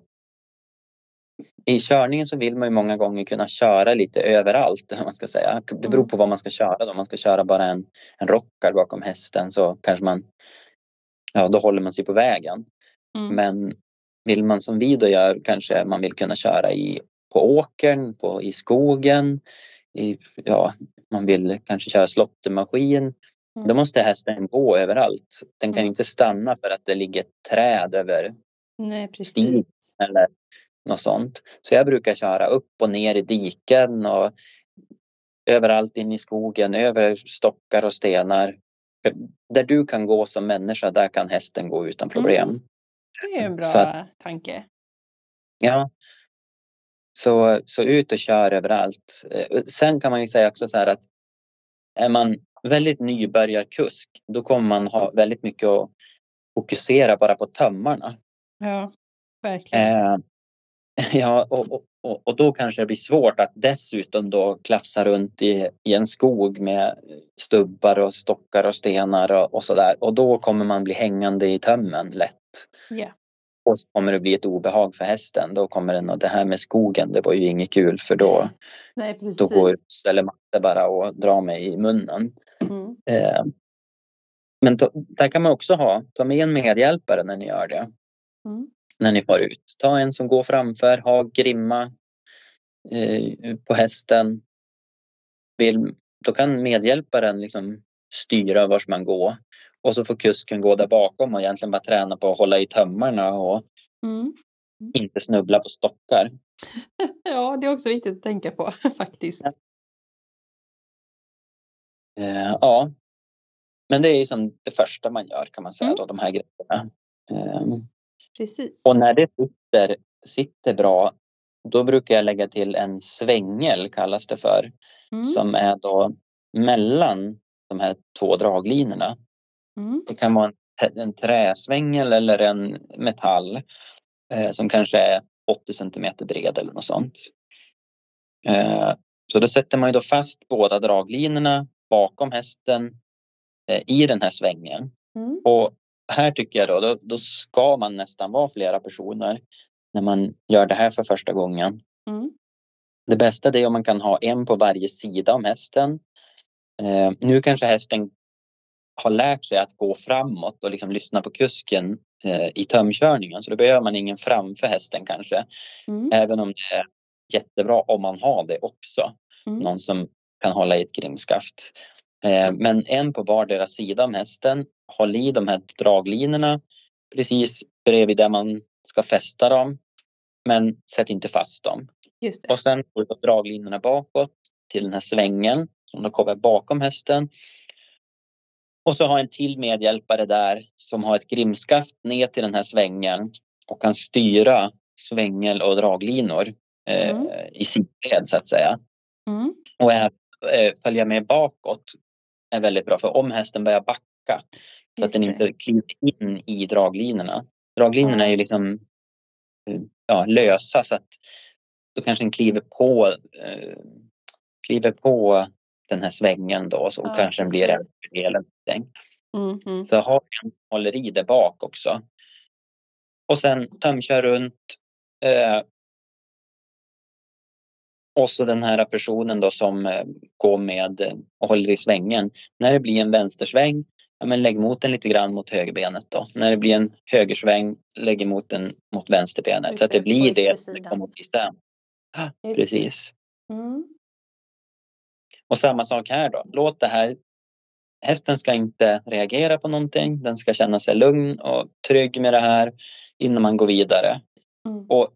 i körningen så vill man ju många gånger kunna köra lite överallt. Man ska säga. Det beror Mm. på vad man ska köra. Då. Om man ska köra bara en, en rockar bakom hästen så kanske man ja, då håller man sig på vägen. Mm. Men vill man som vi då gör kanske man vill kunna köra i, på åkern, på, i skogen. I, ja, man vill kanske köra slåttermaskin. Mm. Då måste hästen gå överallt. Den kan Mm. inte stanna för att det ligger ett träd över Nej, precis. eller något sånt. Så jag brukar köra upp och ner i diken och överallt in i skogen, över stockar och stenar. Där du kan gå som människa, där kan hästen gå utan problem. Mm. Det är en bra Så tanke. Ja. Så, så ut och kör överallt. Eh, Sen kan man ju säga också så här att är man väldigt nybörjarkusk, då kommer man ha väldigt mycket att fokusera bara på tömmarna. Ja, verkligen. Eh, ja, och, och, och, och då kanske det blir svårt att dessutom då klafsa runt i, i en skog med stubbar och stockar och stenar och, och sådär. Och då kommer man bli hängande i tömmen lätt. Ja. Och så kommer det bli ett obehag för hästen. Då kommer den och det här med skogen, det var ju inget kul för då, Nej, precis. då går eller matte bara och drar mig i munnen. Mm. Eh, men to, där kan man också ha, ta med en medhjälpare när ni gör det. Mm. när ni far ut. Ta en som går framför, ha grimma eh, på hästen. Vill, då kan medhjälparen liksom styra vart man går. Och så får kusken gå där bakom och egentligen bara träna på att hålla i tömmarna och Mm. inte snubbla på stockar. Ja, det är också viktigt att tänka på faktiskt. Ja. Eh, ja. Men det är ju som det första man gör kan man säga Mm. då, de här grejerna. Eh, Precis. och när det sitter, sitter bra, då brukar jag lägga till en svängel kallas det för. Mm. som är då mellan de här två draglinorna. Mm. Det kan vara en, en träsvängel eller en metall eh, som kanske är 80 centimeter bred eller något sånt. Eh, så då sätter man ju då fast båda draglinorna bakom hästen eh, i den här svängen. Mm. Och här tycker jag då, då, då ska man nästan vara flera personer när man gör det här för första gången. Mm. Det bästa är om man kan ha en på varje sida om hästen. Eh, nu kanske hästen har lärt sig att gå framåt och liksom lyssna på kusken eh, i tömkörningen så då behöver man ingen framför hästen kanske. Mm. Även om det är jättebra om man har det också. Mm. Någon som kan hålla i ett grimskaft. Eh, men en på vardera sida om hästen. Håll i de här draglinorna precis bredvid där man ska fästa dem. Men sätt inte fast dem. Och sen går draglinorna bakåt till den här svängen som då kommer bakom hästen. Och så har en till medhjälpare där som har ett grimskaft ner till den här svängen och kan styra svängel och draglinor eh, Mm. i sidled så att säga. Mm. Och är, eh, följa med bakåt är väldigt bra för om hästen börjar backa så att Just den inte kliver in i draglinorna. Draglinorna är ju liksom eh, ja, lösa så att då kanske den kliver på, eh, kliver på den här svängen då så Ja, kanske den blir en eller någonting. Mm. Mm. Så ha en som håller i där bak också. Och sen tömkör runt. Eh, och så den här personen då som eh, går med och håller i svängen. När det blir en vänstersväng, ja, men lägg moten lite grann mot högerbenet då. När det blir en högersväng, lägg moten mot vänsterbenet. Så att det blir det som det kommer att bli sen. Det. Precis. Mm. Och samma sak här då. Låt det här. Hästen ska inte reagera på någonting. Den ska känna sig lugn och trygg med det här innan man går vidare. Mm. Och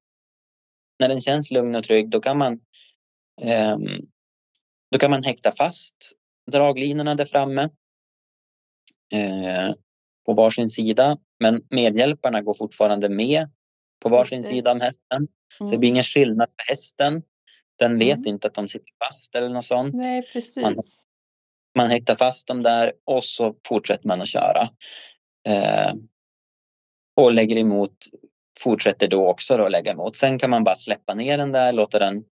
när den känns lugn och trygg då kan man ehm, då kan man häkta fast draglinorna där framme eh, på varsin sida. Men medhjälparna går fortfarande med på varsin sida om hästen. Så det Mm. blir ingen skillnad för hästen. Den vet Mm. inte att de sitter fast eller något sånt. Nej, precis. Man- Man häktar fast dem där och så fortsätter man att köra. Eh, och lägger emot, fortsätter då också då att lägga emot. Sen kan man bara släppa ner den där, låta den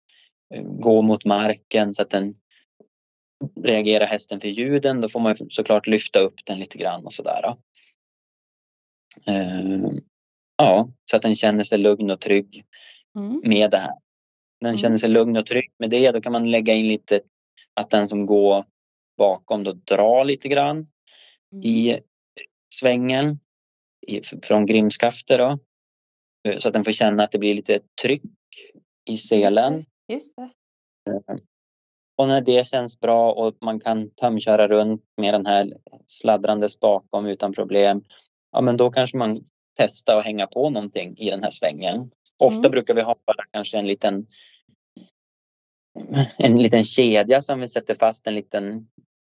eh, gå mot marken så att den reagerar hästen för ljuden då får man såklart lyfta upp den lite grann och sådär. Eh, ja, så att den känner sig lugn och trygg mm. med det här. Den mm. känner sig lugn och trygg med det. Då kan man lägga in lite att den som går bakom då drar lite grann mm. i svängen i, från grimskaftet då. Eh, så att den får känna att det blir lite tryck i selen. Just det. Eh, och när det känns bra och man kan tömköra runt med den här sladdrandes bakom utan problem, ja men då kanske man testar att hänga på någonting i den här svängen. Ofta mm. brukar vi ha bara kanske en liten en liten kedja som vi sätter fast en liten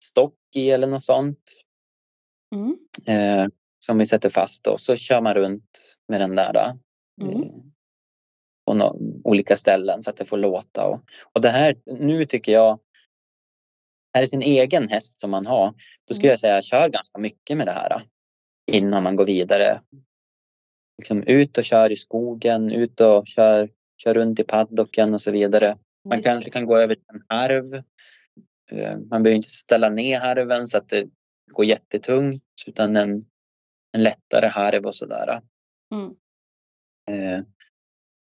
stock i eller något sånt. Mm. Eh, som vi sätter fast och så kör man runt med den där. Mm. Eh, på no olika ställen så att det får låta. Och, och det här, nu tycker jag, är det sin egen häst som man har, då skulle mm. jag säga kör ganska mycket med det här innan man går vidare. Liksom ut och kör i skogen, ut och kör, kör runt i paddocken och så vidare. Man kanske kan gå över till en harv. Eh, man behöver inte ställa ner harven så att det går jättetungt utan en, en lättare harv och sådär. Mm. Eh,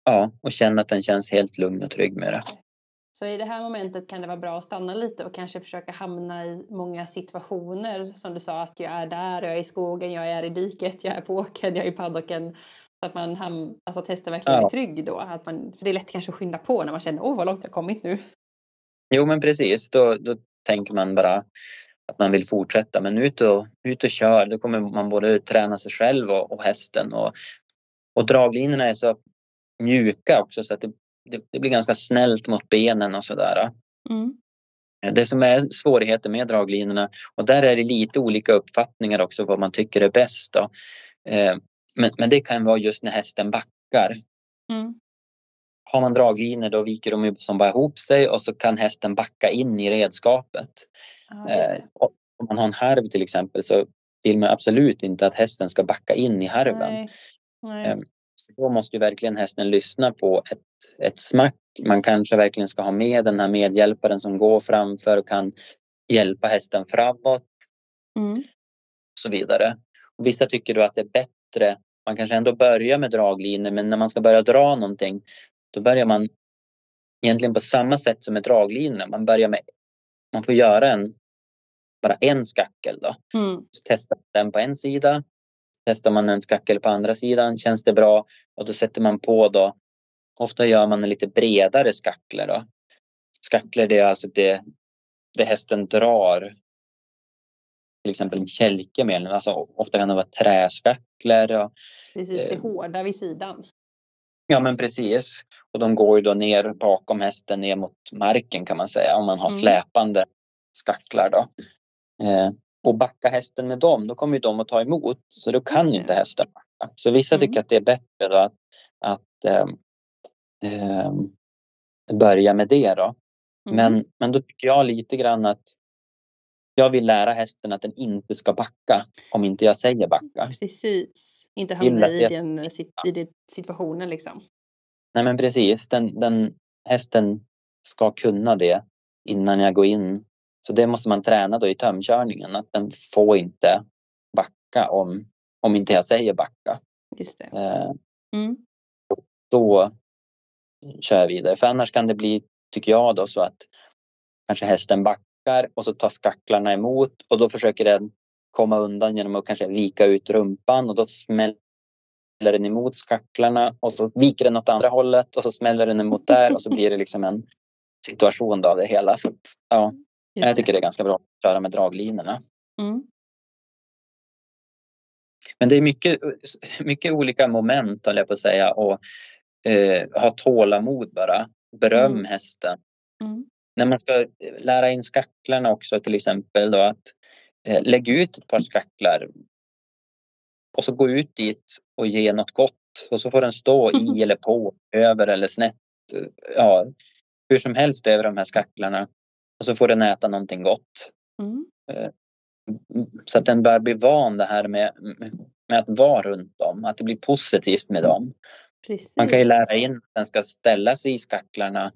ja, och känna att den känns helt lugn och trygg med det. Så i det här momentet kan det vara bra att stanna lite och kanske försöka hamna i många situationer. Som du sa att jag är där, jag är i skogen, jag är i diket, jag är på åkern, jag är i paddocken. Så att man ham alltså, testar verkligen ja. är trygg då. Att man, för det är lätt kanske att skynda på när man känner åh vad långt jag kommit nu. Jo men precis, då, då tänker man bara att man vill fortsätta. Men ut och, ut och kör, då kommer man både träna sig själv och, och hästen. Och, och draglinorna är så mjuka också så att det, det, det blir ganska snällt mot benen och sådär. Mm. Det som är svårigheten med draglinorna och där är det lite olika uppfattningar också vad man tycker är bäst. Då. Eh, men, men det kan vara just när hästen backar. Mm. Har man draglinor då viker de som bara ihop sig och så kan hästen backa in i redskapet. Ja, eh, om man har en harv till exempel så vill man absolut inte att hästen ska backa in i harven. Nej. Nej. Eh, så då måste ju verkligen hästen lyssna på ett, ett smack. Man kanske verkligen ska ha med den här medhjälparen som går framför och kan hjälpa hästen framåt. Mm. Och så vidare. Och vissa tycker då att det är bättre man kanske ändå börjar med draglinor men när man ska börja dra någonting då börjar man egentligen på samma sätt som med draglinorna. Man börjar med, man får göra en, bara en skackel då. Mm. Testar den på en sida. Testar man en skackel på andra sidan, känns det bra? Och då sätter man på då, ofta gör man en lite bredare skackel då. Skacklor det är alltså det, det hästen drar till exempel en kälke med. Alltså, ofta kan det vara träskacklor. Och, precis, det eh, hårda vid sidan. Ja men precis. Och de går ju då ner bakom hästen ner mot marken kan man säga om man har mm. släpande skacklar då. Eh, och backa hästen med dem, då kommer ju de att ta emot. Så då kan inte hästen backa. Så vissa mm. tycker att det är bättre då att, att eh, eh, börja med det då. Mm. Men, men då tycker jag lite grann att jag vill lära hästen att den inte ska backa om inte jag säger backa. Precis, inte hamna i den, i den situationen liksom. Nej men precis, den, den, hästen ska kunna det innan jag går in. Så det måste man träna då i tömkörningen, att den får inte backa om, om inte jag säger backa. Just det. Eh, mm. Då kör jag vidare, för annars kan det bli, tycker jag då, så att kanske hästen backar och så tar skacklarna emot och då försöker den komma undan genom att kanske vika ut rumpan och då smäller den emot skacklarna och så viker den åt andra hållet och så smäller den emot där och så blir det liksom en situation av det hela. Så ja, jag tycker det är ganska bra att köra med draglinorna. Mm. Men det är mycket, mycket olika moment, håller jag på att säga, och eh, ha tålamod bara. Beröm mm. hästen. Mm när man ska lära in skacklarna också till exempel då att eh, lägga ut ett par skacklar och så gå ut dit och ge något gott och så får den stå i eller på, över eller snett. Ja, hur som helst över de här skacklarna och så får den äta någonting gott. Mm. Eh, så att den börjar bli van det här med, med att vara runt dem, att det blir positivt med dem. Precis. Man kan ju lära in att den ska ställa sig i skacklarna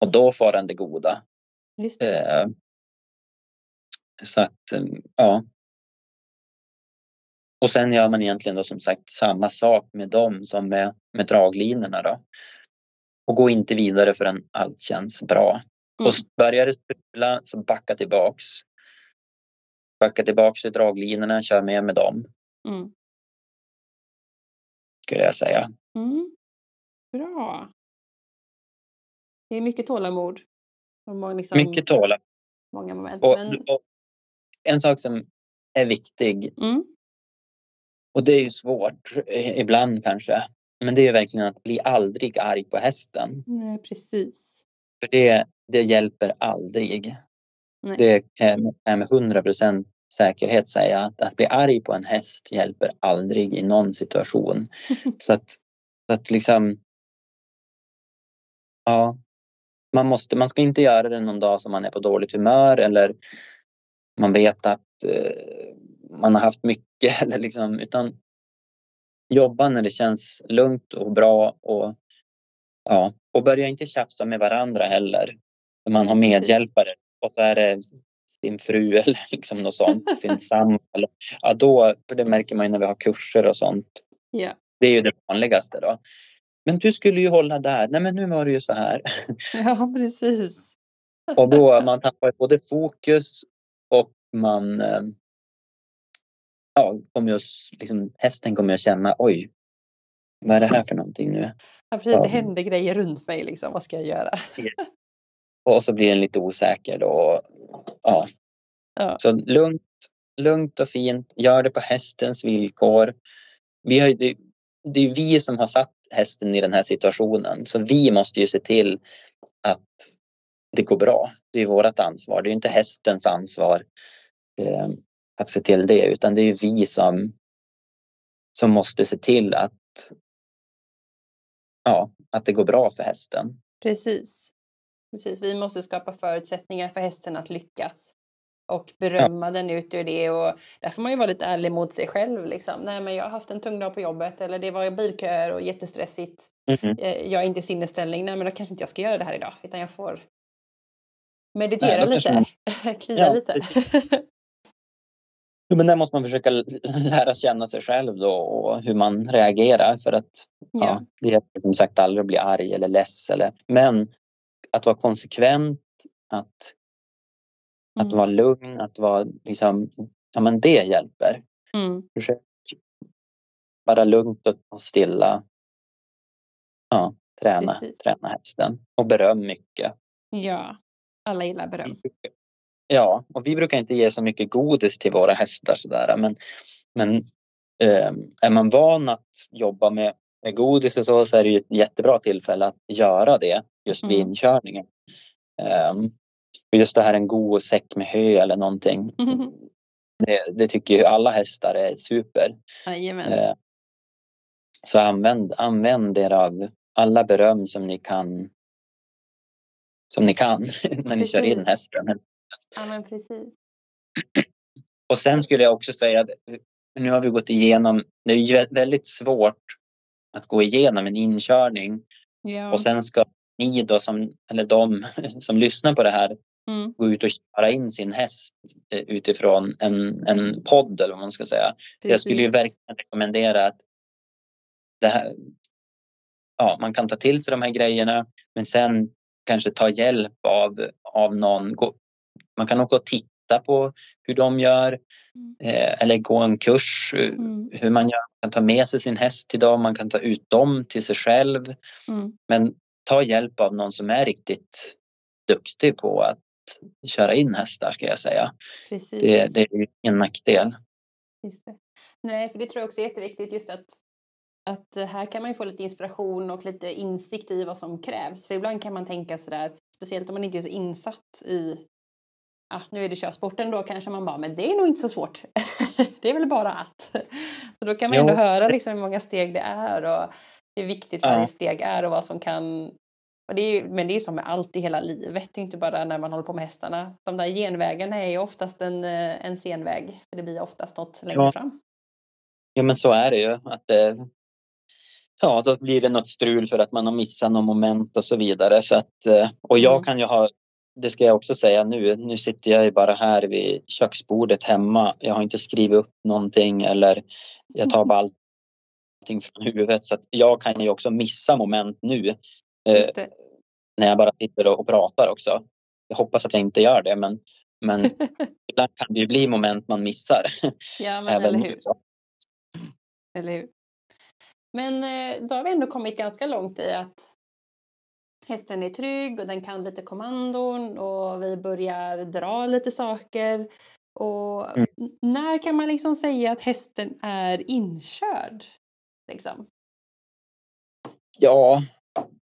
och då får den det goda. Det. Eh, så att, eh, ja. Och sen gör man egentligen då som sagt samma sak med dem som med, med draglinorna då. Och gå inte vidare förrän allt känns bra. Mm. Och börjar det strula så backa tillbaks. Backa tillbaks till draglinorna, kör med med dem. Mm. Skulle jag säga. Mm. Bra. Det är mycket tålamod. Och många, liksom, Mycket tålamod. många moment. Och, Men, och en sak som är viktig mm, och det är ju svårt eh, ibland kanske. Men det är verkligen att bli aldrig arg på hästen. nej, precis. För det, det hjälper aldrig. Nej. Det jag med hundra procent säkerhet säga att, att bli arg på en häst hjälper aldrig i någon situation. Så att, att liksom Ja, man, måste, man ska inte göra det någon dag som man är på dåligt humör eller man vet att eh, man har haft mycket eller liksom, utan jobba när det känns lugnt och bra och ja, och börja inte tjafsa med varandra heller. Man har medhjälpare och så är det sin fru eller liksom något sånt, sin sambo. Ja, då, för det märker man ju när vi har kurser och sånt. Ja. Det är ju det vanligaste då. Men du skulle ju hålla där. Nej men nu var det ju så här. ja, precis. Och då man tappar både fokus och man eh, ja, kommer ju, att- liksom, hästen kommer att känna oj, vad är det här för någonting nu? Ja, precis. Det händer grejer runt mig. Liksom. Vad ska jag göra? Och så blir den lite osäker då. Ja. Ja. Så lugnt, lugnt och fint. Gör det på hästens villkor. Vi har, det, är vi som har satt hästen i den här situationen. Så vi måste ju se till att det går bra. Det är vårt ansvar. Det är inte hästens ansvar eh, att se till det. Utan det är vi som, som måste se till att, ja, att det går bra för hästen. Precis. Precis. Vi måste skapa förutsättningar för hästen att lyckas. Och berömma den ut ur det. Och där får man ju vara lite ärlig mot sig själv. Liksom. Nej, men jag har haft en tung dag på jobbet. Eller det var bilköer och jättestressigt. Eh, Jag är inte i sinnesställning. Nej, men då kanske inte jag ska göra det här idag. Utan jag får Nej, meditera kanske lite. Klia Ja, lite. Jo, men där måste man försöka lära känna sig själv då och hur man reagerar för att ja. ja. det hjälper som sagt aldrig att bli arg eller less. Eller, men att vara konsekvent, att, att Mm. vara lugn, att vara liksom, ja men det hjälper. Mm. Försök bara lugnt och- stilla. Ja, träna, Precis. träna hästen och beröm mycket. ja. Alla gillar beröm. Ja, och vi brukar inte ge så mycket godis till våra hästar sådär men, men eh, är man van att jobba med, med godis och så, så är det ju ett jättebra tillfälle att göra det just vid Mm. inkörningen. Eh, och just det här en god säck med hö eller någonting. Det, det tycker ju alla hästar är super. Jajamän. Eh, så använd, använd er av alla beröm som ni kan som ni kan när ni kör in hästen. Ja, men precis. Och sen skulle jag också säga att nu har vi gått igenom, det är ju väldigt svårt att gå igenom en inkörning Ja. och sen ska ni då som, eller de som lyssnar på det här Mm. gå ut och köra in sin häst eh, utifrån en, en podd eller vad man ska säga. Jag skulle ju Precis. verkligen rekommendera att det här, ja, man kan ta till sig de här grejerna men sen kanske ta hjälp av, av någon. Man kan åka och titta på hur de gör Mm. eh, eller gå en kurs eh, Mm. hur man gör. Man kan ta med sig sin häst till dem, man kan ta ut dem till sig själv. Mm. Men ta hjälp av någon som är riktigt duktig på att köra in hästar ska jag säga. Precis. Det, det är ju en nackdel. Just det. Nej, för det tror jag också är jätteviktigt just att, att eh, här kan man ju få lite inspiration och lite insikt i vad som krävs. För ibland kan man tänka sådär, speciellt om man inte är så insatt i ah, nu är det körsporten då kanske man bara, men det är nog inte så svårt. det är väl bara att. Så då kan man Jo. ändå höra liksom hur många steg det är och hur viktigt Ja. varje steg är och vad som kan och det är men det är som med allt i hela livet, det är inte bara när man håller på med hästarna. De där genvägarna är ju oftast en, eh, en senväg, för det blir oftast något längre Ja. fram. Ja men så är det ju. Att, eh, ja, då blir det något strul för att man har missat något moment och så vidare. Så att, eh, och jag Mm. kan ju ha det ska jag också säga nu. Nu sitter jag ju bara här vid köksbordet hemma. Jag har inte skrivit upp någonting eller jag tar bara allting från huvudet. Så jag kan ju också missa moment nu. Eh, när jag bara sitter och, och pratar också. Jag hoppas att jag inte gör det men, men ibland kan det ju bli moment man missar. Ja, men eller hur. Eller hur. Men eh, då har vi ändå kommit ganska långt i att hästen är trygg och den kan lite kommandon och vi börjar dra lite saker. Och mm. när kan man liksom säga att hästen är inkörd? Liksom? Ja,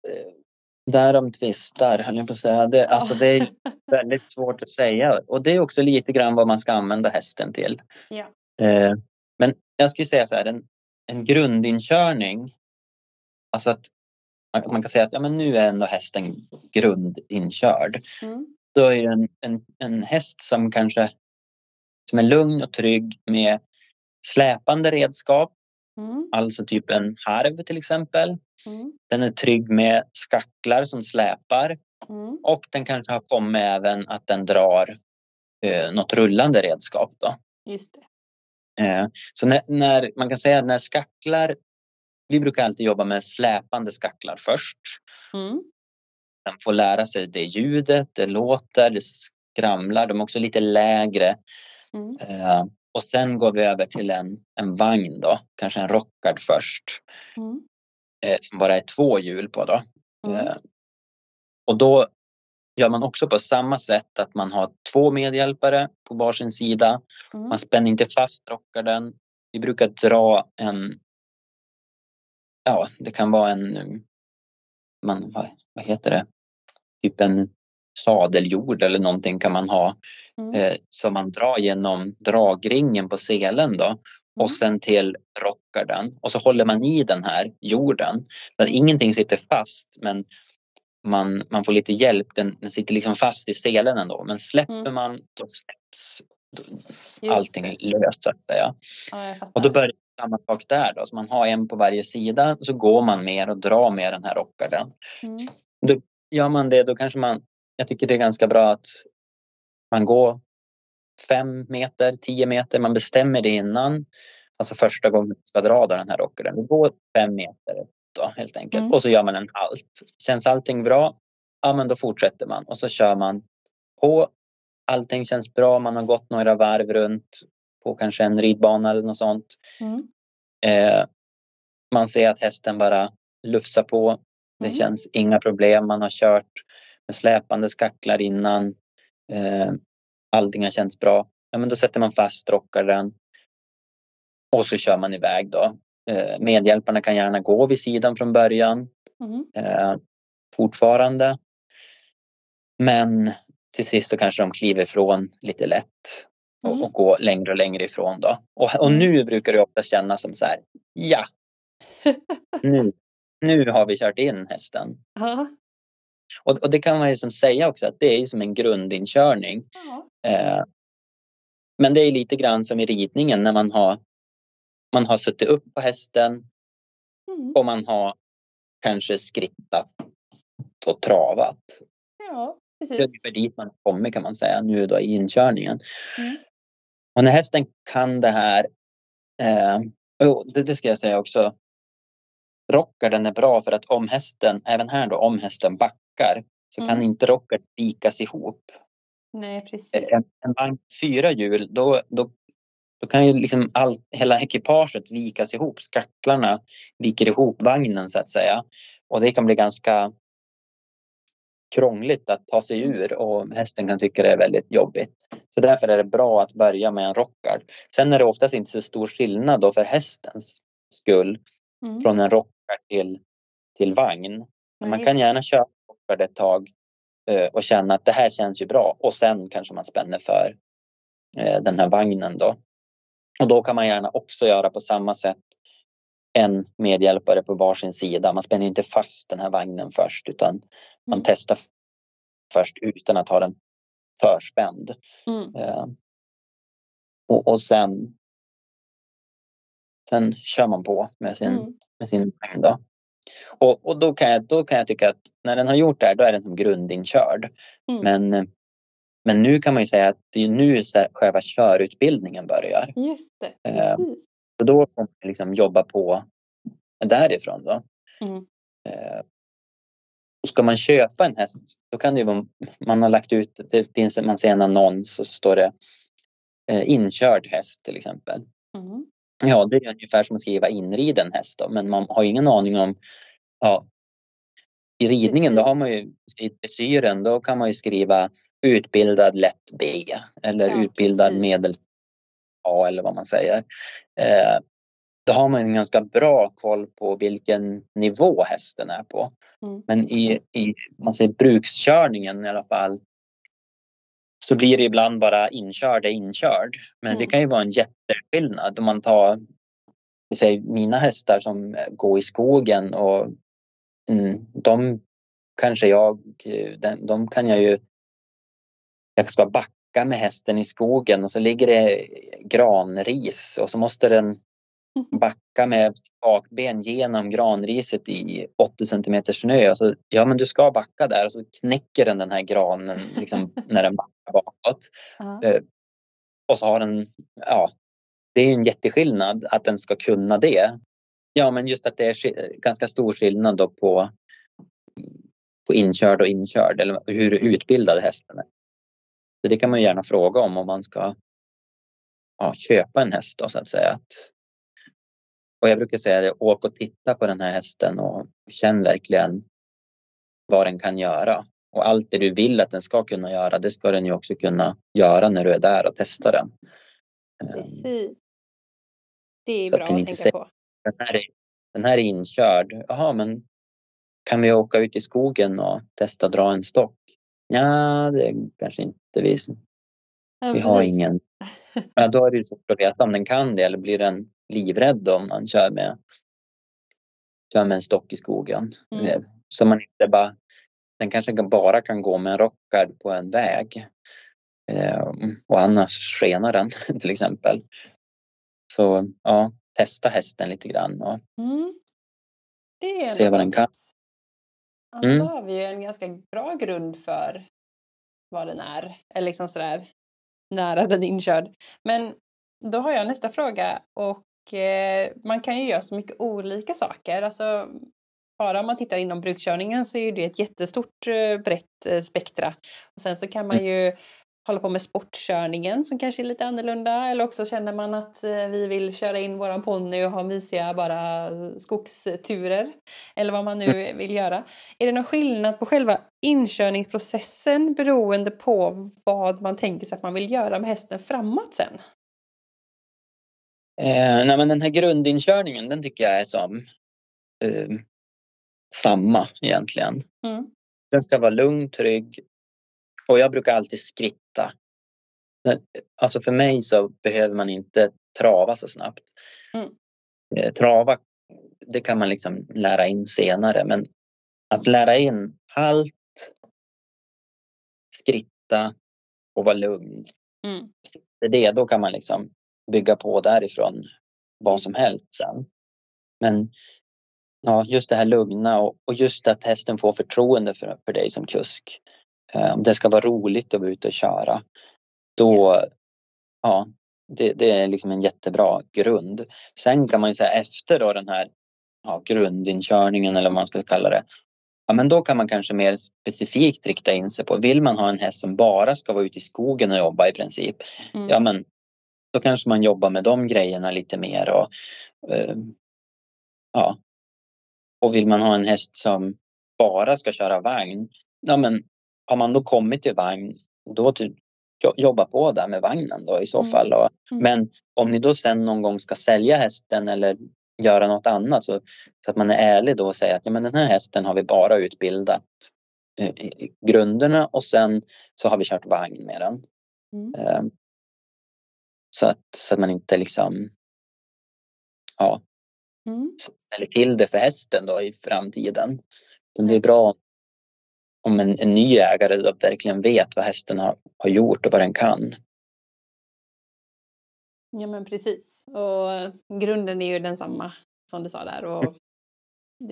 eh, därom tvistar höll jag på att säga. Det, alltså det är väldigt svårt att säga och det är också lite grann vad man ska använda hästen till. Ja. Eh, men jag skulle säga så här, en, en grundinkörning, alltså att man, man, kan säga att ja, men nu är ändå hästen grundinkörd. Mm. Då är det en, en, en häst som kanske som är lugn och trygg med släpande redskap. Mm. Alltså typ en harv till exempel. Mm. Den är trygg med skacklar som släpar. Mm. Och den kanske har kommit även att den drar eh, något rullande redskap. Då. Just det. Eh, så när, när, man kan säga att när skacklar vi brukar alltid jobba med släpande skacklar först. Mm. Den får lära sig det ljudet, det låter, det skramlar. De är också lite lägre. Mm. Eh, och sen går vi över till en, en vagn då, kanske en rockard först. Mm. Eh, som bara är två hjul på då. Mm. Eh, och då gör man också på samma sätt att man har två medhjälpare på varsin sida. Mm. Man spänner inte fast rockarden. Vi brukar dra en ja, det kan vara en, man, vad, vad heter det, typ en sadeljord eller någonting kan man ha mm. eh, som man drar genom dragringen på selen då mm. och sen till rockarden och så håller man i den här jorden. Så att ingenting sitter fast men man, man får lite hjälp, den, den sitter liksom fast i selen ändå men släpper mm. man då släpps allting löst så att säga. Ja, och då börjar samma sak där då, så man har en på varje sida så går man mer och drar med den här rockarden. Mm. Då gör man det då kanske man, jag tycker det är ganska bra att man går fem meter, tio meter, man bestämmer det innan. Alltså första gången man ska dra den här rockarden. Vi går fem meter då, helt enkelt mm. och så gör man en halt. Känns allting bra? Ja, men då fortsätter man och så kör man på. Allting känns bra, man har gått några varv runt på kanske en ridbana eller något sånt. Mm. Eh, man ser att hästen bara lufsar på. Det mm. känns inga problem. Man har kört med släpande skacklar innan. Eh, allting har känts bra. Ja, men då sätter man fast rockaren och så kör man iväg då. Eh, medhjälparna kan gärna gå vid sidan från början. Mm. Eh, fortfarande. Men till sist så kanske de kliver ifrån lite lätt och, mm. och gå längre och längre ifrån. Då. Och, och mm. nu brukar det ofta kännas som så här, ja, nu, nu har vi kört in hästen. Ja. Och, och, det kan man ju som säga också att det är som en grundinkörning. Ja. Eh, men det är lite grann som i ridningen när man har, man har suttit upp på hästen mm. och man har kanske skrittat och travat. Ja, precis. Det är ungefär dit man kommer kan man säga nu då i inkörningen. Mm. Och när hästen kan det här, eh, det, det, ska jag säga också, rockaren är bra för att om hästen, även här då, om hästen backar så mm. kan inte rockaren vikas ihop. Nej, precis. En, en vagn fyra hjul, då, då, då kan ju liksom all, hela ekipaget vikas ihop. Skacklarna viker ihop vagnen så att säga. Och det kan bli ganska krångligt att ta sig ur och hästen kan tycka det är väldigt jobbigt. Så därför är det bra att börja med en rockard. Sen är det oftast inte så stor skillnad då för hästens skull mm. från en rockard till, till vagn. Men man kan gärna rockard ett tag eh, och känna att det här känns ju bra och sen kanske man spänner för eh, den här vagnen då. Och då kan man gärna också göra på samma sätt en medhjälpare på varsin sida. Man spänner inte fast den här vagnen först utan man mm. testar först utan att ha den förspänd. Mm. Eh, och, och sen, sen kör man på med sin, mm. med sin vagn. Då. Och, och då, kan jag, då kan jag tycka att när den har gjort det här, då är den som grundinkörd. Mm. Men, men nu kan man ju säga att det är nu själva körutbildningen börjar. Just det, Eh. Så då får man liksom jobba på därifrån. Då. Mm. Eh, och ska man köpa en häst, då kan det ju vara, man har lagt ut, det finns, man ser en annons och så står det eh, inkörd häst till exempel. Mm. Ja, det är ungefär som att skriva inriden häst då, men man har ingen aning om, ja, i ridningen då har man ju i dressyren, då kan man ju skriva utbildad lätt B eller Ja, utbildad precis. medel A eller vad man säger. Eh, då har man en ganska bra koll på vilken nivå hästen är på. Mm. Men i, i man säger brukskörningen i alla fall så blir det ibland bara inkörd är inkörd. Men det Mm. kan ju vara en jätteskillnad om man tar säger, mina hästar som går i skogen och mm, de kanske jag, den, de kan jag ju jag ska backa med hästen i skogen och så ligger det granris och så måste den backa med bakben genom granriset i 80 centimeter snö. Så, ja men du ska backa där och så knäcker den den här granen liksom, när den backar bakåt. Ja. Eh, Och så har den, ja, det är en jätteskillnad att den ska kunna det. Ja men just att det är ganska stor skillnad då på, på inkörd och inkörd eller hur utbildad hästen är. Så det kan man gärna fråga om om man ska ja, köpa en häst då så att säga. Att, och jag brukar säga det, åk och titta på den här hästen och känn verkligen vad den kan göra. Och allt det du vill att den ska kunna göra, det ska den ju också kunna göra när du är där och testar den. Eh, Precis. Det är Så att bra att inte tänka säger- på. Den här, är, den här är inkörd. Jaha, men kan vi åka ut i skogen och testa dra en stock? Ja, det kanske inte vi. Ja, Vi har ingen. Ja, då är det ju svårt att veta om den kan det eller blir den livrädd om man kör med, kör med en stock i skogen. Mm. Eh, Så man inte bara, den kanske kan- bara kan gå med en rockad på en väg. Eh, och annars skenar den till exempel. Så ja, testa hästen lite grann och Mm. Det är Se vad den kan. Ja, men Mm. Då har vi ju en ganska bra grund för vad den är. Eller liksom sådär nära den inkörd. Men då har jag nästa fråga och eh, man kan ju göra så mycket olika saker. Alltså, bara om man tittar inom brukkörningen så är det ett jättestort eh, brett eh, spektra. Och sen så kan man ju hålla på med sportkörningen som kanske är lite annorlunda eller också känner man att eh, vi vill köra in våran ponny och ha mysiga bara skogsturer eller vad man nu vill göra. Är det någon skillnad på själva inkörningsprocessen beroende på vad man tänker sig att man vill göra med hästen framåt sen? Eh, nej, men den här grundinkörningen den tycker jag är som eh, samma egentligen. Mm. Den ska vara lugn, trygg och jag brukar alltid skritta. Men, Alltså för mig så behöver man inte trava så snabbt. Mm. Eh, trava, det kan man liksom lära in senare men att lära in halt, skritta och vara lugn. Mm. Det då kan man liksom bygga på därifrån vad som helst sen. Men ja, just det här lugna och, och just att hästen får förtroende för, för dig som kusk. Eh, Om det ska vara roligt att vara ute och köra. Då, ja, det, det är liksom en jättebra grund. Sen kan man ju säga efter då den här ja, grundinkörningen eller vad man ska kalla det. Ja, men då kan man kanske mer specifikt rikta in sig på, vill man ha en häst som bara ska vara ute i skogen och jobba i princip, Mm. ja men då kanske man jobbar med de grejerna lite mer och eh, ja. Och vill man ha en häst som bara ska köra vagn, ja men har man då kommit till vagn, då typ jo- jobba på där med vagnen då i så Mm. fall. Mm. Men om ni då sen någon gång ska sälja hästen eller göra något annat så, så att man är ärlig då och säger att ja, men den här hästen har vi bara utbildat eh, grunderna och sen så har vi kört vagn med den. Mm. Eh, Så att, så att man inte liksom ja, Mm. ställer till det för hästen då i framtiden. Men det är bra om en, en ny ägare då verkligen vet vad hästen har, har gjort och vad den kan. Ja men precis. Och grunden är ju densamma som du sa där. Och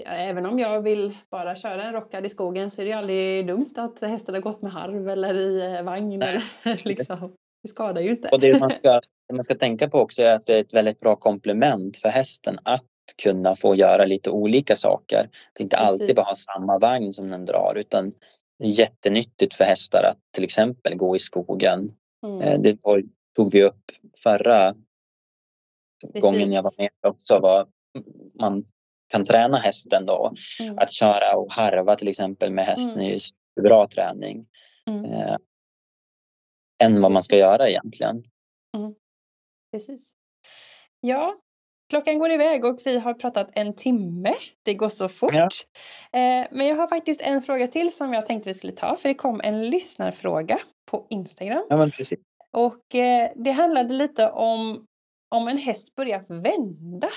Även om jag vill bara köra en rockad i skogen så är det ju aldrig dumt att hästen har gått med harv eller i eh, vagn. Eller, liksom. Det skadar ju inte. Och det man, ska, det man ska tänka på också är att det är ett väldigt bra komplement för hästen att kunna få göra lite olika saker. Det är inte Precis. alltid bara ha samma vagn som den drar utan det är jättenyttigt för hästar att till exempel gå i skogen. Mm. Eh, det tog vi upp förra Precis. gången jag var med också. Var man kan träna hästen då. Mm. Att köra och harva till exempel med hästen mm. är ju bra träning. Mm. Eh, än vad man ska göra egentligen. Mm. Precis. Ja, klockan går iväg och vi har pratat en timme. Det går så fort. Ja. Eh, men jag har faktiskt en fråga till som jag tänkte vi skulle ta. För det kom en lyssnarfråga på Instagram. Ja, men precis. Och eh, det handlade lite om om en häst börjar vända.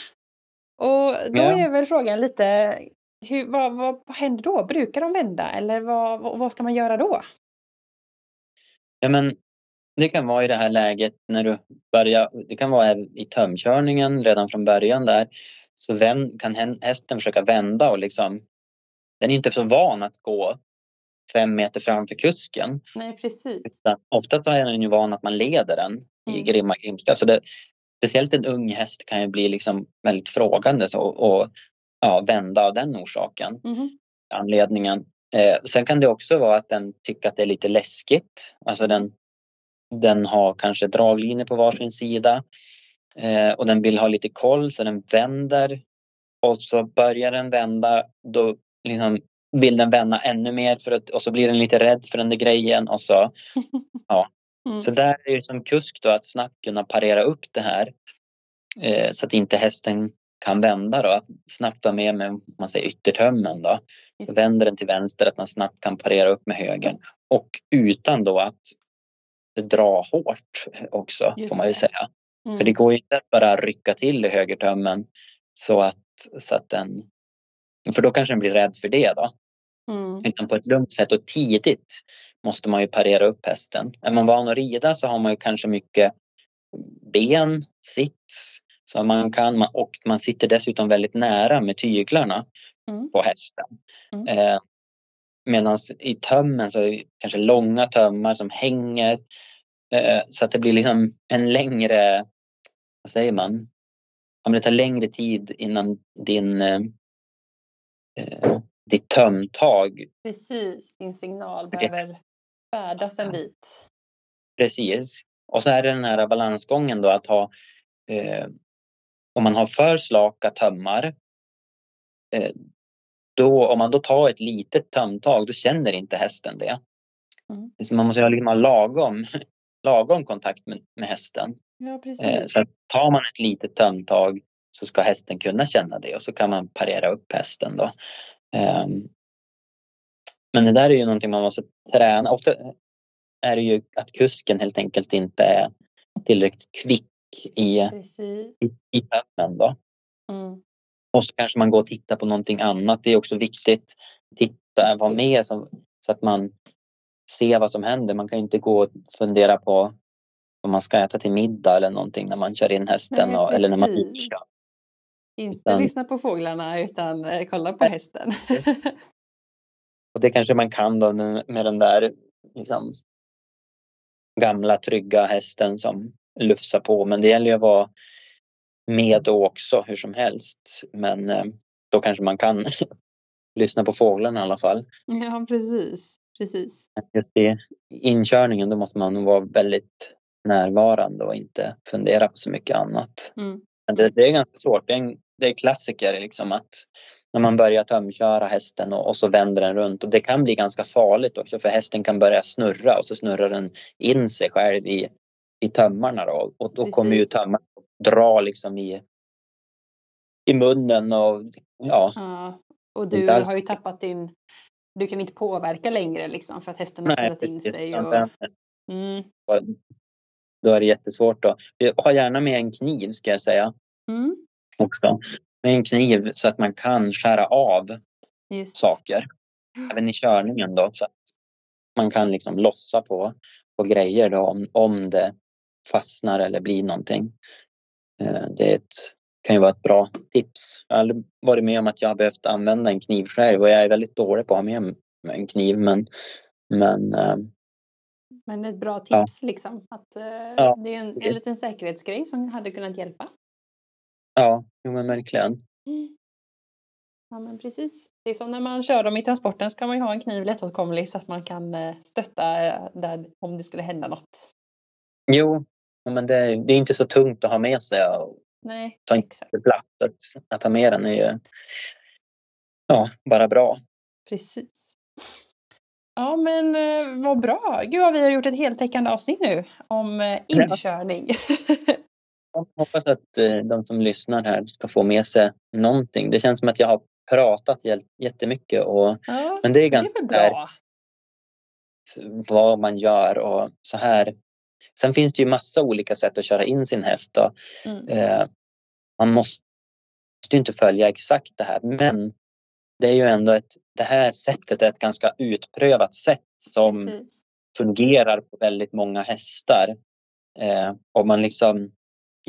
Och då ja. är väl frågan lite, hur, vad, vad, vad händer då? Brukar de vända eller vad, vad, vad ska man göra då? Ja men det kan vara i det här läget när du börjar, det kan vara i tömkörningen redan från början där. Så vänd, kan hästen försöka vända och liksom, den är inte så van att gå fem meter framför kusken. Nej, precis. Ofta så är den ju van att man leder den mm. i grimma grimska. Så det, speciellt en ung häst kan ju bli liksom väldigt frågande och, och ja, vända av den orsaken. Mm. Anledningen. Eh, sen kan det också vara att den tycker att det är lite läskigt. Alltså den, den har kanske draglinor på varsin sida eh, och den vill ha lite koll så den vänder och så börjar den vända. Då liksom vill den vända ännu mer för att, och så blir den lite rädd för den där grejen och så ja, Mm. Så där är det som kusk då att snabbt kunna parera upp det här eh, så att inte hästen kan vända då, att snabbt vara med med man säger, yttertömmen då. Så vänder den till vänster, att man snabbt kan parera upp med högern och utan då att dra hårt också Just får man ju säga. Mm. För det går ju inte att bara rycka till i högertömmen så att, så att den, för då kanske den blir rädd för det då. Mm. Utan på ett lugnt sätt och tidigt måste man ju parera upp hästen. Är man van att rida så har man ju kanske mycket ben, sits, så man kan, och man sitter dessutom väldigt nära med tyglarna mm. på hästen. Mm. Eh, Medan i tömmen så är det kanske långa tömmar som hänger eh, så att det blir liksom en längre, vad säger man, om det tar längre tid innan din eh, eh ditt tömtag. Precis, din signal behöver färdas en bit. Precis. Och så är det den här balansgången då att ha eh, om man har för slaka tömmar eh, då, om man då tar ett litet tömtag då känner inte hästen det. Mm. Så man måste ha liksom lagom, lagom kontakt med, med hästen. Ja. Eh, så tar man ett litet tömtag så ska hästen kunna känna det och så kan man parera upp hästen då. Um, men det där är ju någonting man måste träna. Ofta är det ju att kusken helt enkelt inte är tillräckligt kvick i, i, i tömmen då. Mm. Och så kanske man går och tittar på någonting annat. Det är också viktigt. Titta, vara med så, så att man ser vad som händer. Man kan inte gå och fundera på vad man ska äta till middag eller någonting när man kör in hästen Nej, och, eller när man kör. Inte utan, lyssna på fåglarna utan eh, kolla på hästen. och det kanske man kan då med den där liksom, gamla trygga hästen som lufsar på. Men det gäller ju att vara med då också hur som helst. Men eh, då kanske man kan lyssna på fåglarna i alla fall. Ja precis. precis. Just i inkörningen då måste man vara väldigt närvarande och inte fundera på så mycket annat. Mm. Men det, det, är ganska svårt. Det är, en, det är klassiker liksom att när man börjar tömköra hästen och, och, så vänder den runt och det kan bli ganska farligt också för hästen kan börja snurra och så snurrar den in sig själv i, i tömmarna då och då Precis. kommer ju tömmarna dra liksom i, i munnen och ja. ja. Och du har ju tappat din, du kan inte påverka längre liksom för att hästen har ställt in sig. Och... Mm. Då är det jättesvårt då. Ha gärna med en kniv ska jag säga. Mm. Också med en kniv så att man kan skära av Just. saker. Även i körningen då. Så att man kan liksom lossa på, på grejer då om, om det fastnar eller blir någonting. Eh, det ett kan ju vara ett bra tips. Jag har aldrig varit med om att jag har behövt använda en kniv själv och jag är väldigt dålig på att ha med en kniv men, men eh, Men ett bra tips liksom. Att, eh, Ja, det är en, en liten säkerhetsgrej som hade kunnat hjälpa. ja, jo, men verkligen. Ja men precis. Det är som när man kör dem i transporten ska man ju ha en kniv lättåtkomlig så att man kan stötta där om det skulle hända något. Jo, men det, är- det är inte så tungt att ha med sig och Nej, ta inte exakt. plats. Att, att ha med den är ju ja, bara bra. Precis. Ja men eh, vad bra. Gud vad vi har gjort ett heltäckande avsnitt nu om eh, Ja. inkörning. Jag hoppas att eh, de som lyssnar här ska få med sig någonting. Det känns som att jag har pratat jä- jättemycket och, ja, men det är det är ganska väl där bra. vad man gör och så här. Sen finns det ju massa olika sätt att köra in sin häst. Mm. Eh, man måste ju inte följa exakt det här men det är ju ändå ett, det här sättet är ett ganska utprövat sätt som Precis. fungerar på väldigt många hästar. Eh, om man liksom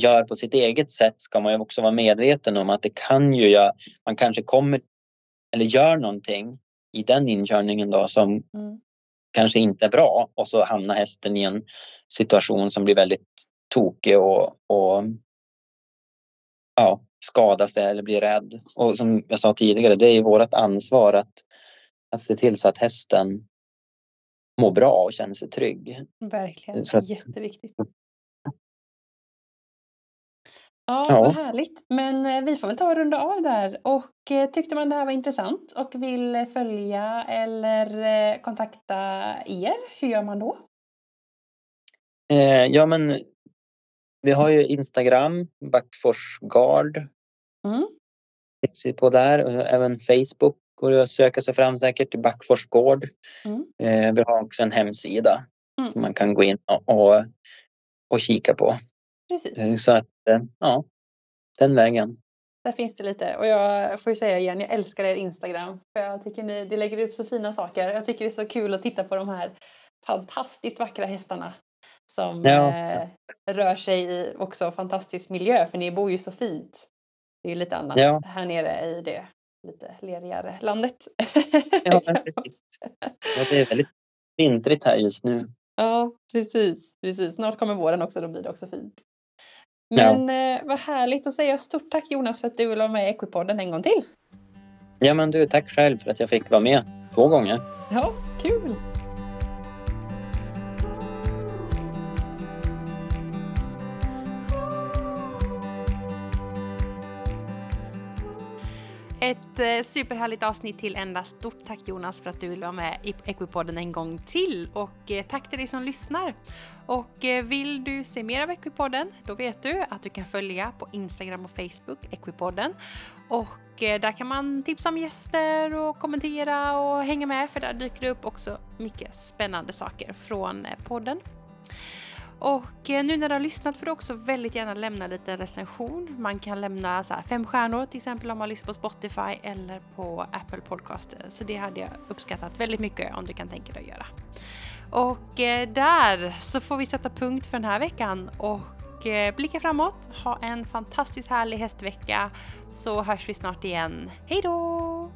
gör på sitt eget sätt ska man ju också vara medveten om att det kan ju göra, man kanske kommer eller gör någonting i den inkörningen då som Mm. Kanske inte är bra och så hamnar hästen i en situation som blir väldigt tokig och, och ja, skada sig eller blir rädd. Och som jag sa tidigare, det är ju vårt ansvar att, att se till så att hästen mår bra och känner sig trygg. Verkligen. Att- Jätteviktigt. Ja, Ja. vad härligt. Men eh, vi får väl ta och runda av där. Och eh, tyckte man det här var intressant och vill följa eller eh, kontakta er, hur gör man då? Eh, ja men vi har ju Instagram, Backfors Gard. Mm. Finns vi på där. Och Även Facebook går det att söka sig fram säkert till Backfors Gård. Mm. Eh, vi har också en hemsida Mm. som man kan gå in och, och, och kika på. Precis. Så att ja, den vägen. Där finns det lite. Och jag får ju säga igen, jag älskar er Instagram. För jag tycker ni, ni lägger upp så fina saker. Jag tycker det är så kul att titta på de här fantastiskt vackra hästarna. Som Ja. eh, rör sig i också fantastisk miljö. För ni bor ju så fint. Det är ju lite annat Ja. här nere i det lite lerigare landet. Ja, precis. Och det är väldigt vintrigt här just nu. Ja, precis, precis. Snart kommer våren också, då blir det också fint. Ja. Men eh, vad härligt att säga stort tack Jonas för att du vill vara med i Equipodden en gång till. Ja men du, tack själv för att jag fick vara med två gånger. Ja, kul! Ett eh, superhärligt avsnitt till ända. Stort tack Jonas för att du vill vara med i Equipodden en gång till. Och eh, tack till dig som lyssnar. Och eh, vill du se mer av Equipodden, då vet du att du kan följa på Instagram och Facebook, Equipodden. Och där kan man tipsa om gäster och kommentera och hänga med för där dyker det upp också mycket spännande saker från podden. Och eh, nu när du har lyssnat får du också väldigt gärna lämna lite recension. Man kan lämna så här fem stjärnor till exempel om man lyssnar på Spotify eller på Apple Podcast. Så det hade jag uppskattat väldigt mycket om du kan tänka dig att göra. Och eh, där så får vi sätta punkt för den här veckan och eh, blicka framåt. Ha en fantastiskt härlig hästvecka så hörs vi snart igen. Hej då!